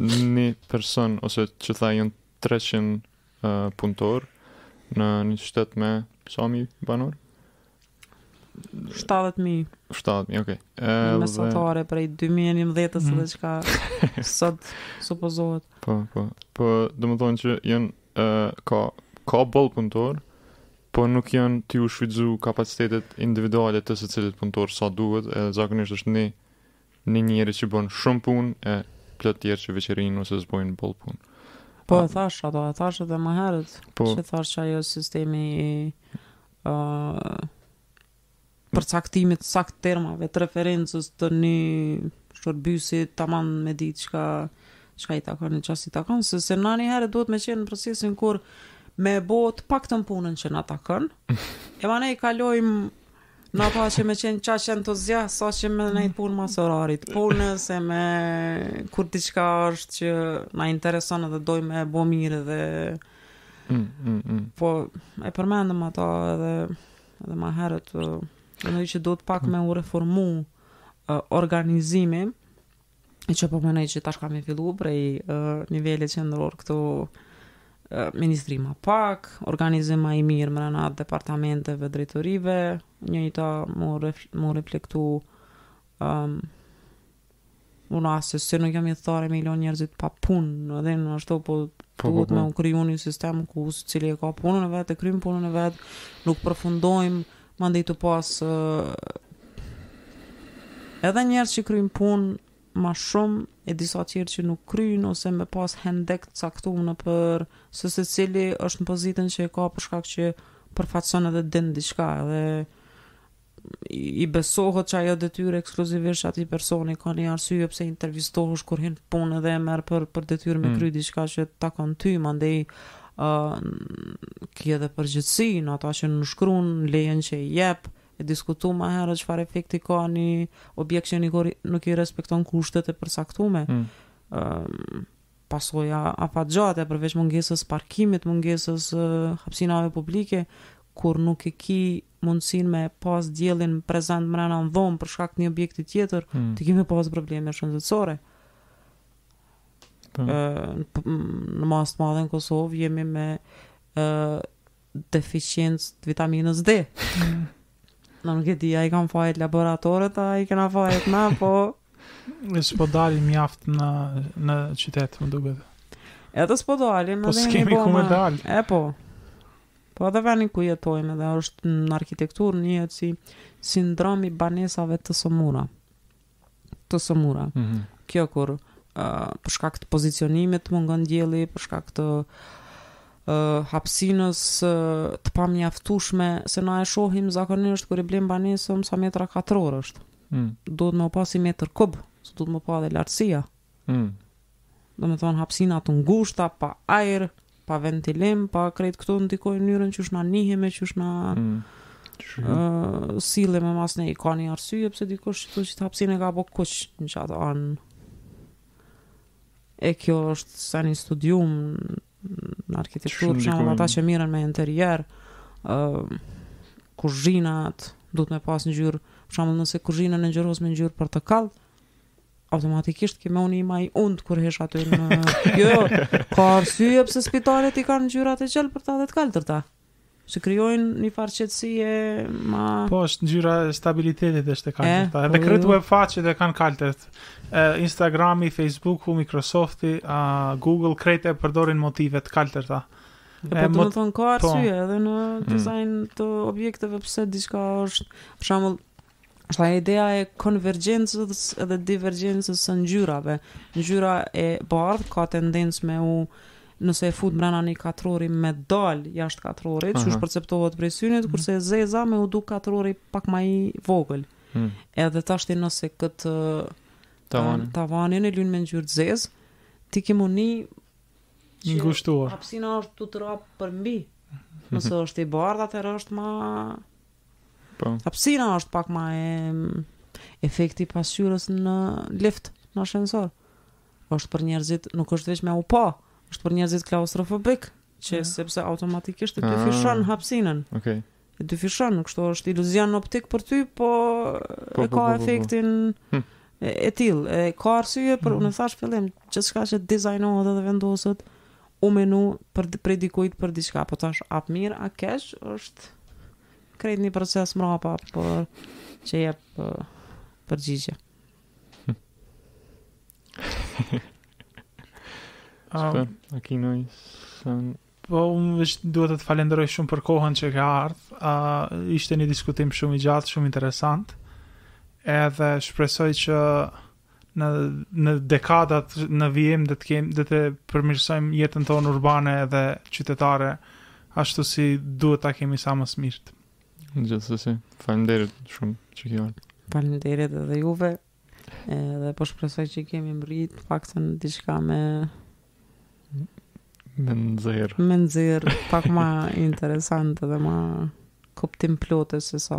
S1: një person ose që tha janë 300 uh, punëtorë në një qytet me sa mijë banorë?
S3: 70.000.
S1: 70.000, okej.
S3: Në mesatare dhe... prej 2011
S1: mm.
S3: dhe çka sot supozohet.
S1: Po, po. Po, do me thonë që jonë, uh, ka, ka boll punëtorë, Po nuk janë tu u shfrytëzu kapacitetet individuale të secilit punëtor sa duhet, edhe zakonisht është ni njeri që bon shumë punë e plot tjerë që veç rrinë ose s'bojnë boll punë.
S3: Po e thashë ato, e thashë edhe ma herët,
S1: po,
S3: që thashë që ajo sistemi i uh, përcaktimit të saktë të termave të referencës të ni shërbyesi taman me ditë çka çka i takon e çka s'i takon, se se najherë duhet me qenë në procesin kur me e bo të paktën punën që na takon, e manej kalojmë në ata që me qenë qaq entuziast, sa që me nejtë n'punë mas orarit t'punës e me kur diçka është që na intereson edhe dojmë me e bo mirë dhe
S1: mm, mm, mm.
S3: po e përmendëm ata edhe Edhe ma herët, mendoj që duhet pak me u reformu uh, organizimi, e që po menoj që tash ka me fillu prej uh, nivelit qendror këto ministri ma pak, organizim ma i mirë mrena departamenteve, drejtorive, njëjta m'u reflektu um, Unë assesi nuk jam ithtar me i lënë njerëzit pa punë, në edhe në ashtu po
S1: Po, po,
S3: duhet me
S1: po.
S3: u kriju një sistem ku secili e ka punën e vet, e kryjmë punën e vet, nuk përfundojmë, mandej tu pas ë, edhe njerëz që kryjnë punë ma shumë e disa tjerë që nuk kryjnë ose me pas hendek të caktuar në përse secili është në pozitën që e ka për shkak që përfaqëson edhe din diçka edhe i besohet qajo detyrë ekskluzivisht atij personi, ka një arsye pse intervistohesh kur hyn n'punë edhe e merr për për detyrë me kry diçka që të takon ty, mandej ë ke edhe përgjegjësi në ata që nënshkruan lejen që i jep, e diskutuam më herët çfarë efekti ka një objekt që nuk nuk i respekton kushtet e përcaktuara. Ëm pasoja afatgjate përveç mungesës parkimit, mungesës hapësinave publike kur nuk e ke mundësinë me pas diellin prezent mrena në dhomë për shkak të një objekti tjetër,
S1: hmm.
S3: ti ki me pas probleme shëndetësore.
S1: Po.
S3: në masë të madhe në Kosovë jemi me e, deficiencë të vitaminës D. Hmm. Në nuk e di, a i kanë fajt laboratorët, a i kena fajt na, po...
S2: Ne që s'po dalim mjaft në, në qytetë, më duket.
S3: E të s'po dalim, në
S2: po
S3: dhe
S2: një
S3: boma. Po s'kemi
S2: ku me dalë.
S3: E po. Po edhe veni ku jetojmë edhe është në arkitekturë njihet si sindromi i banesave të sëmura. Të sëmura.
S1: Mm -hmm.
S3: Kjo kur uh, për shkak të pozicionimit mungon dielli, për shkak të uh, hapësinës uh, të pamjaftueshme se na e shohim zakonisht kur i blejmë banesën sa metra katror është.
S1: Mm.
S3: Duhet m'u pa si metër kub, se duhet m'u pa edhe lartësia.
S1: Mm.
S3: Domethonë hapsina të ngushta, pa ajrë, pa ventilim, pa krejt këto ndikojnë n'mënyrën qysh na ndihemi e qysh na
S1: mm.
S3: uh, sillemi, masnej ka një arsye, pse dikush që te qet hapsinë e ka fokusin qat anë. E kjo është si një studim në arkitekturë, për shembull ata që mirren me interier, uh, kuzhinat, duhet me pas ngjyrë, për shembull nëse kuzhinën e ngjyros me ngjyrë portokall, automatikisht ke me u ni ma i untë kur hesh aty në... jo, jo, ka arsye pse spitalet i kanë ngjyrat e gjelbërta dhe të kaltërta. Se krijojnë një farë qetësie ma...
S2: Po, është ngjyra e stabilitetit është e kaltërta. Edhe
S3: po,
S2: krejt
S3: jo.
S2: web faqet e kanë kaltërt. Instagrami, Facebooku, Microsofti, a, Google, krejt e përdorin motive të kaltërta. E
S3: po domethonë ka
S2: po.
S3: arsye edhe në mhm. dizajn të objekteve pse diçka është... Për shambull, Është ideja e konvergjencës edhe divergjencës së ngjyrave. Ngjyra e bardhë ka tendencë me u nëse e fut mbrena një katrori me dal jashtë katrorit, qysh perceptohet prej synit, kurse e zeza me u duk katrori pak ma i vogël.
S1: Hmm.
S3: Edhe tashti nëse këtë tavanin, tavanin e lyn me ngjyrë të zezë, ti ke ndjesi
S2: që ngushtohet.
S3: Hapsina është tu të ra përmbi. Nëse është i bardhë atëherë është më
S1: Po.
S3: Hapsina është pak ma e efekti i pasqyrës në lift, në ashensor. Është për njerëzit, nuk është veç me u pa, është për njerëzit klaustrofobik, që
S2: mm.
S3: sepse automatikisht e
S1: ah.
S3: dyfishon hapsinën.
S1: Okej.
S3: Okay. E dyfishon, kështu është iluzion optik për ty, po,
S1: po
S3: e
S1: po,
S3: ka
S1: po, po,
S3: efektin
S1: po, po.
S3: e, e tillë. E ka arsye për mm. unë thashë n'fillim, gjithçka që dizajnohet edhe vendoset, u menu për prej dikujt për diçka, po tash a mirë a keq është krejt një proces mrapa për që jep përgjigje.
S2: Çfarë?
S1: Um, a ke ndonjë sen?
S2: Po, unë veç duhet të të falenderoj shumë për kohën që ke ardh. Ë, uh, ishte një diskutim shumë i gjatë, shumë interesant. Edhe shpresoj që në në dekadat në vijim do të kemi do të përmirësojmë jetën tonë urbane edhe qytetare ashtu si duhet ta kemi sa më së miri.
S1: Gjithsesi, faleminderit shumë që ke ardhur.
S3: Faleminderit edhe juve. Edhe po shpresoj që kemi mbrit të paktën diçka me
S1: me nxjerr.
S3: Me nxjerr pak ma interesante dhe ma kuptimplotë se sa